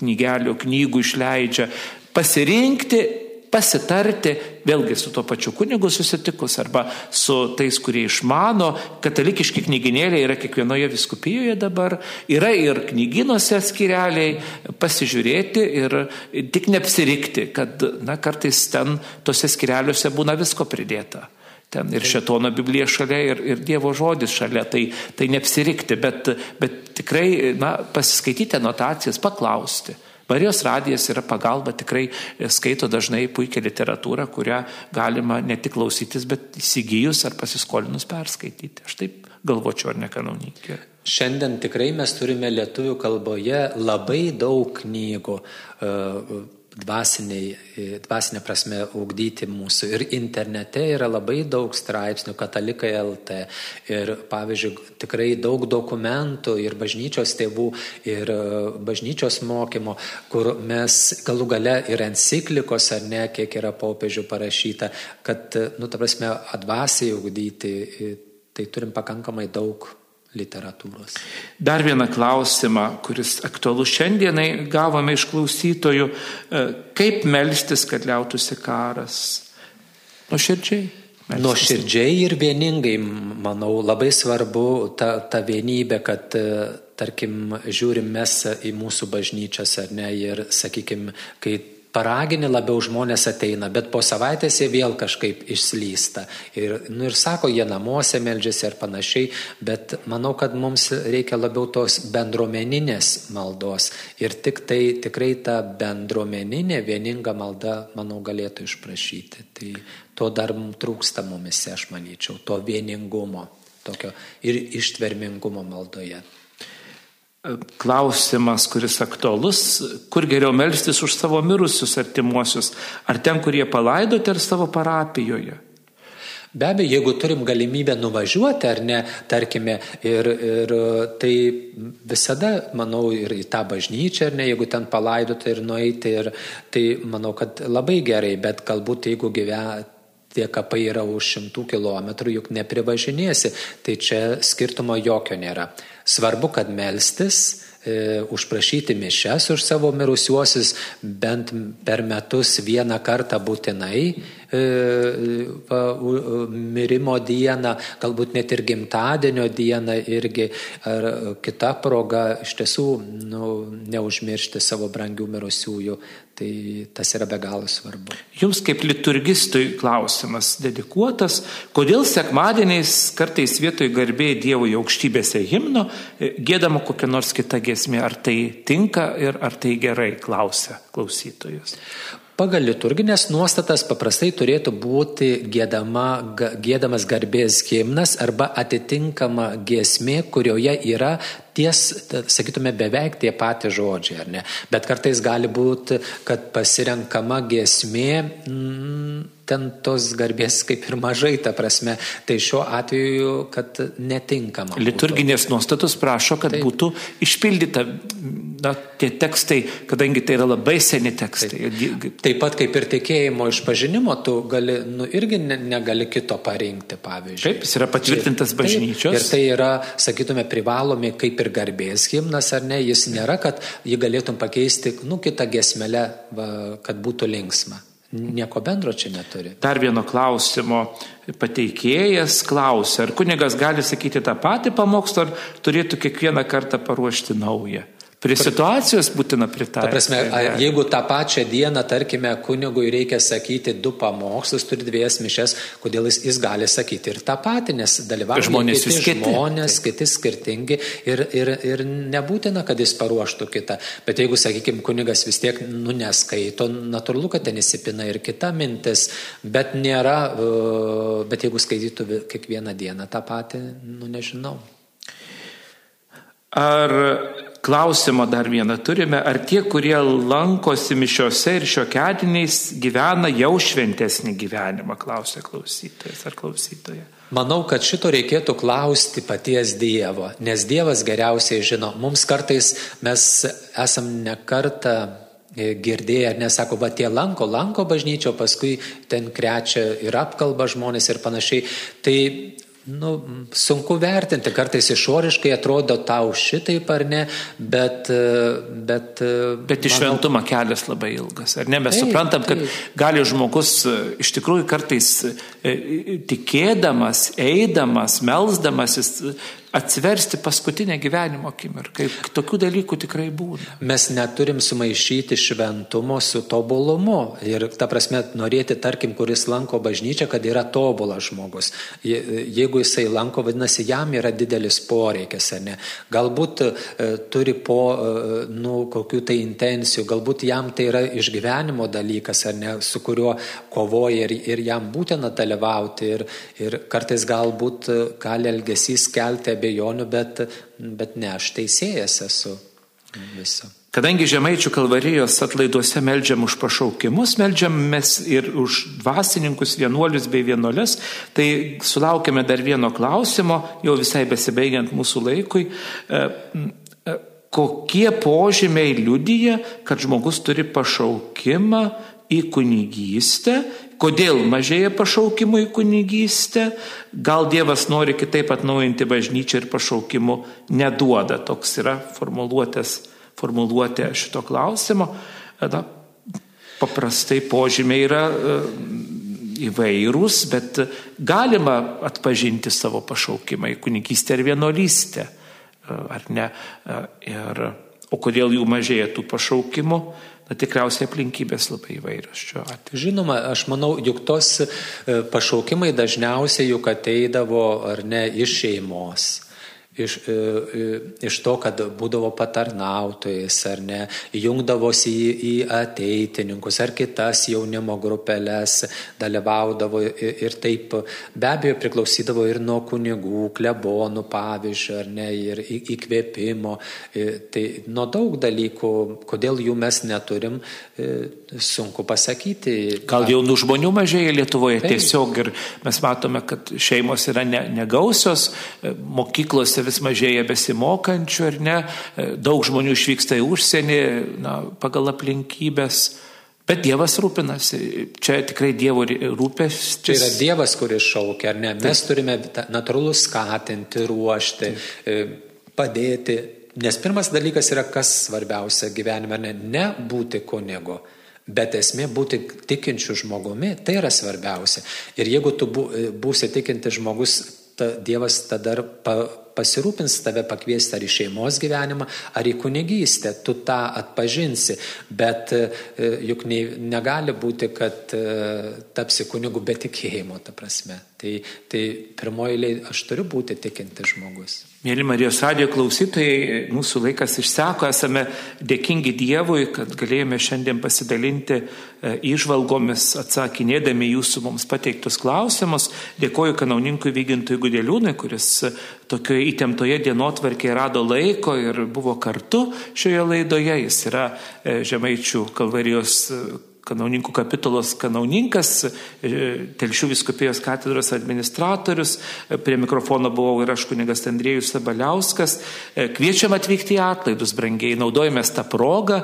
Speaker 1: knygelių, knygų išleidžia. Pasirinkti pasitarti, vėlgi su tuo pačiu kunigu susitikus arba su tais, kurie išmano, katalikiški knyginėliai yra kiekvienoje viskupijoje dabar, yra ir knyginuose skireliai, pasižiūrėti ir tik neapsirikti, kad na, kartais ten tose skireliuose būna visko pridėta. Ten ir šetono Biblija šalia, ir, ir Dievo žodis šalia, tai, tai neapsirikti, bet, bet tikrai na, pasiskaityti anotacijas, paklausti. Marijos radijas yra pagalba, tikrai skaito dažnai puikia literatūra, kurią galima ne tik klausytis, bet įsigijus ar pasiskolinus perskaityti. Aš taip galvočiau, ar ne kanonikė.
Speaker 2: Šiandien tikrai mes turime lietuvių kalboje labai daug knygų. E, dvasinė prasme ugdyti mūsų. Ir internete yra labai daug straipsnių, katalikai LT. Ir pavyzdžiui, tikrai daug dokumentų ir bažnyčios tėvų, ir e, bažnyčios mokymo, kur mes galų gale ir enciklikos ar ne, kiek yra popiežių parašyta, kad, nu, ta prasme, advasiai ugdyti, e, tai turim pakankamai daug literatūros.
Speaker 1: Dar vieną klausimą, kuris aktualus šiandienai gavome iš klausytojų. E, kaip melstis, kad liautųsi karas? Nuoširdžiai.
Speaker 2: Nuoširdžiai ir vieningai, manau, labai svarbu ta, ta vienybė, kad, e, tarkim, žiūrim mes į mūsų bažnyčias ar ne ir, sakykime, kai paragini labiau žmonės ateina, bet po savaitės jie vėl kažkaip išslysta. Ir, nu, ir sako, jie namuose meldžiasi ir panašiai, bet manau, kad mums reikia labiau tos bendruomeninės maldos. Ir tik tai tikrai ta bendruomeninė vieninga malda, manau, galėtų išprašyti. Tai to dar trūksta mumise, aš manyčiau, to vieningumo tokio ir ištvermingumo maldoje
Speaker 1: klausimas, kuris aktualus, kur geriau melstis už savo mirusius artimuosius, ar ten, kurie palaidoti, ar savo parapijoje.
Speaker 2: Be abejo, jeigu turim galimybę nuvažiuoti ar ne, tarkime, ir, ir tai visada, manau, ir į tą bažnyčią, ar ne, jeigu ten palaidoti ir nueiti, ir, tai manau, kad labai gerai, bet galbūt jeigu gyvena tie kapai yra už šimtų kilometrų, juk neprivažinėsi, tai čia skirtumo jokio nėra. Svarbu, kad melstis, e, užprašyti mišes už savo mirusiuosius bent per metus vieną kartą būtinai, e, va, mirimo dieną, galbūt net ir gimtadienio dieną irgi, ar kita proga iš tiesų nu, neužmiršti savo brangių mirusiųjų. Tai tas yra be galo svarbu.
Speaker 1: Jums kaip liturgistui klausimas dedikuotas, kodėl sekmadieniais kartais vietoj garbėjai Dievui aukštybėse himno e, gėdama kokia nors kita gesmė, ar tai tinka ir ar tai gerai, klausia klausytojas.
Speaker 2: Pagal liturginės nuostatas paprastai turėtų būti gėdama, gėdamas garbės gimnas arba atitinkama giesmė, kurioje yra ties, sakytume, beveik tie patys žodžiai, ar ne? Bet kartais gali būti, kad pasirenkama giesmė. Mm, ten tos garbės kaip ir mažai, ta prasme. Tai šiuo atveju, kad netinkama.
Speaker 1: Liturginės būtų. nuostatos prašo, kad Taip. būtų išpildyta na, tie tekstai, kadangi tai yra labai seni tekstai.
Speaker 2: Taip, Taip pat kaip ir tikėjimo išpažinimo, tu gali, nu, irgi ne, negali kito parinkti, pavyzdžiui.
Speaker 1: Taip, jis yra patvirtintas bažnyčios.
Speaker 2: Taip, ir tai yra, sakytume, privalomi kaip ir garbės himnas, ar ne, jis nėra, kad jį galėtum pakeisti, nu, kitą gesmelę, va, kad būtų linksma. Nieko bendro čia neturi.
Speaker 1: Dar vieno klausimo pateikėjas klausia, ar kunigas gali sakyti tą patį pamokslą, ar turėtų kiekvieną kartą paruošti naują. Prie situacijos būtina pritaikyti.
Speaker 2: Ta prasme, jeigu tą pačią dieną, tarkime, kunigui reikia sakyti du pamokslus, turi dviejas mišes, kodėl jis, jis gali sakyti ir tą patį, nes dalyvauja
Speaker 1: žmonės
Speaker 2: kiti
Speaker 1: kiti.
Speaker 2: žmonės, kiti skirtingi ir, ir, ir nebūtina, kad jis paruoštų kitą. Bet jeigu, sakykime, kunigas vis tiek nu, neskaito, natūralu, kad ten įsipina ir kita mintis, bet nėra, bet jeigu skaitytų kiekvieną dieną tą patį, nu nežinau.
Speaker 1: Ar klausimo dar vieną turime, ar tie, kurie lankosi mišiose ir šiokiadiniais gyvena jau šventesnį gyvenimą, klausia klausytojas ar klausytoja.
Speaker 2: Manau, kad šito reikėtų klausti paties Dievo, nes Dievas geriausiai žino. Mums kartais mes esam nekartą e, girdėję, ar nesako, va tie lanko, lanko bažnyčio, paskui ten krečia ir apkalba žmonės ir panašiai. Tai Nu, sunku vertinti, kartais išoriškai atrodo tau šitaip ar ne, bet... Bet,
Speaker 1: bet iš šventumą kelias labai ilgas, ar ne? Mes taip, suprantam, kad taip. gali žmogus iš tikrųjų kartais e, tikėdamas, eidamas, melzdamasis atsiversti paskutinę gyvenimo akimirką. Tokių dalykų tikrai būna.
Speaker 2: Mes neturim sumaišyti šventumo su tobulumu. Ir ta prasme, norėti, tarkim, kuris lanko bažnyčią, kad yra tobulas žmogus. Jeigu jisai lanko, vadinasi, jam yra didelis poreikis, ar ne? Galbūt e, turi po, e, nu, kokių tai intencijų, galbūt jam tai yra išgyvenimo dalykas, ar ne, su kuriuo kovoja ir, ir jam būtina dalyvauti. Ir, ir kartais galbūt gali elgesys kelti abejonių, bet, bet ne aš teisėjas esu viso.
Speaker 1: Kadangi žemaičių kalvarijos atlaiduose melžiam už pašaukimus, melžiam mes ir už dvasininkus, vienuolius bei vienuolės, tai sulaukėme dar vieno klausimo, jau visai besibaigiant mūsų laikui. E, e, kokie požymiai liudyja, kad žmogus turi pašaukimą į kunigystę Kodėl mažėja pašaukimų į kunigystę? Gal Dievas nori kitaip atnaujinti bažnyčią ir pašaukimų neduoda. Toks yra formuluotė šito klausimo. Na, paprastai požymiai yra e, įvairūs, bet galima atpažinti savo pašaukimą į kunigystę ir vienuolystę. E, ar ne? E, ir, o kodėl jų mažėja tų pašaukimų? Na, tikriausiai aplinkybės labai įvairios šiuo atveju.
Speaker 2: Žinoma, aš manau, juk tos e, pašaukimai dažniausiai juk ateidavo ar ne iš šeimos iš, e, e, iš to, kad būdavo patarnautojais ar ne, jungdavosi į, į ateitininkus ar kitas jaunimo grupelės, dalyvaudavo ir taip be abejo priklausydavo ir nuo kunigų, klebonų pavyzdžių ar ne, ir įkvėpimo. E, tai nuo daug dalykų, kodėl jų mes neturim, sunku pasakyti.
Speaker 1: Gal jaunų žmonių mažėja Lietuvoje taip. tiesiog ir mes matome, kad šeimos yra ne, negausios, mokyklose vis mažėja besimokančių, ar ne, daug žmonių išvyksta į užsienį na, pagal aplinkybės. Bet Dievas rūpinasi. Čia tikrai Dievo rūpestis.
Speaker 2: Čia yra Dievas, kuris šaukia, ar ne? Mes Taip. turime natūralų skatinti, ruošti, Taip. E, padėti. Nes pirmas dalykas yra, kas svarbiausia gyvenime, ne, ne būti kunigu. Bet esmė būti tikinčiu žmogumi, tai yra svarbiausia. Ir jeigu tu būsi tikinti žmogus, ta, Dievas tada pa, pasirūpins tave pakviesti ar į šeimos gyvenimą, ar į kunigystę, tu tą atpažinsi, bet e, juk ne, negali būti, kad e, tapsi kunigu be tikėjimo, ta prasme. Tai, tai pirmoji aš turiu būti tikinti žmogus.
Speaker 1: Mėly Marijos radijo klausytojai, mūsų laikas išseko, esame dėkingi Dievui, kad galėjome šiandien pasidalinti išvalgomis, e, atsakinėdami jūsų mums pateiktus klausimus. Dėkoju kanauninkui Vygintui Gudeliūnui, kuris tokioje įtemptoje dienotvarkėje rado laiko ir buvo kartu šioje laidoje. Jis yra e, Žemaičių kalvarijos kanauninkų kapitulos kanauninkas, e, Telšių viskupijos katedros administratorius, e, prie mikrofono buvau ir aš kunigas Andrėjus Sabaliauskas. E, kviečiam atvykti į atlaidus, brangiai, naudojamės tą progą.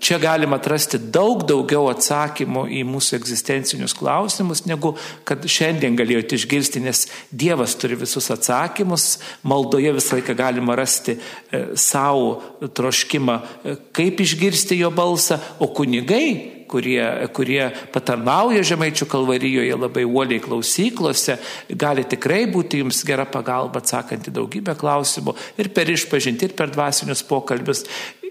Speaker 1: Čia galima atrasti daug daugiau atsakymų į mūsų egzistencinius klausimus, negu kad šiandien galėjote išgirsti, nes Dievas turi visus atsakymus, maldoje visą laiką galima rasti savo troškimą, kaip išgirsti jo balsą, o kunigai kurie, kurie patarnauja Žemaičių kalvarijoje labai uoliai klausyklose, gali tikrai būti jums gera pagalba atsakant į daugybę klausimų ir per išpažinti, ir per dvasinius pokalbius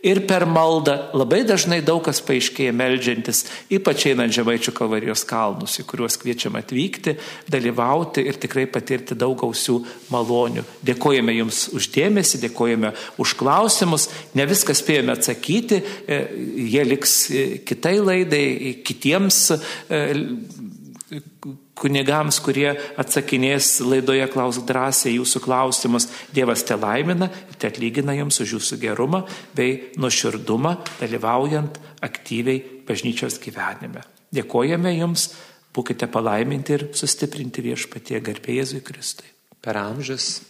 Speaker 1: ir per maldą labai dažnai daug kas paaiškėja melžiantis, ypač einant Žemaičių kalvarijos kalnus, į kuriuos kviečiam atvykti, dalyvauti ir tikrai patirti daug gausių malonių. Dėkojame Jums uždėmesi, dėkojame už klausimus, ne viską spėjome atsakyti, e, jie liks e, kitai laidai, kitiems e, kunigams, kurie atsakinės laidoje klausk drąsiai jūsų klausimus. Dievas te laimina ir te atlygina jums už jūsų gerumą bei nuoširdumą, dalyvaujant aktyviai bažnyčios gyvenime. Dėkojame jums, būkite palaiminti ir sustiprinti viešpatie garbė Jėzui Kristui.
Speaker 2: Per amžius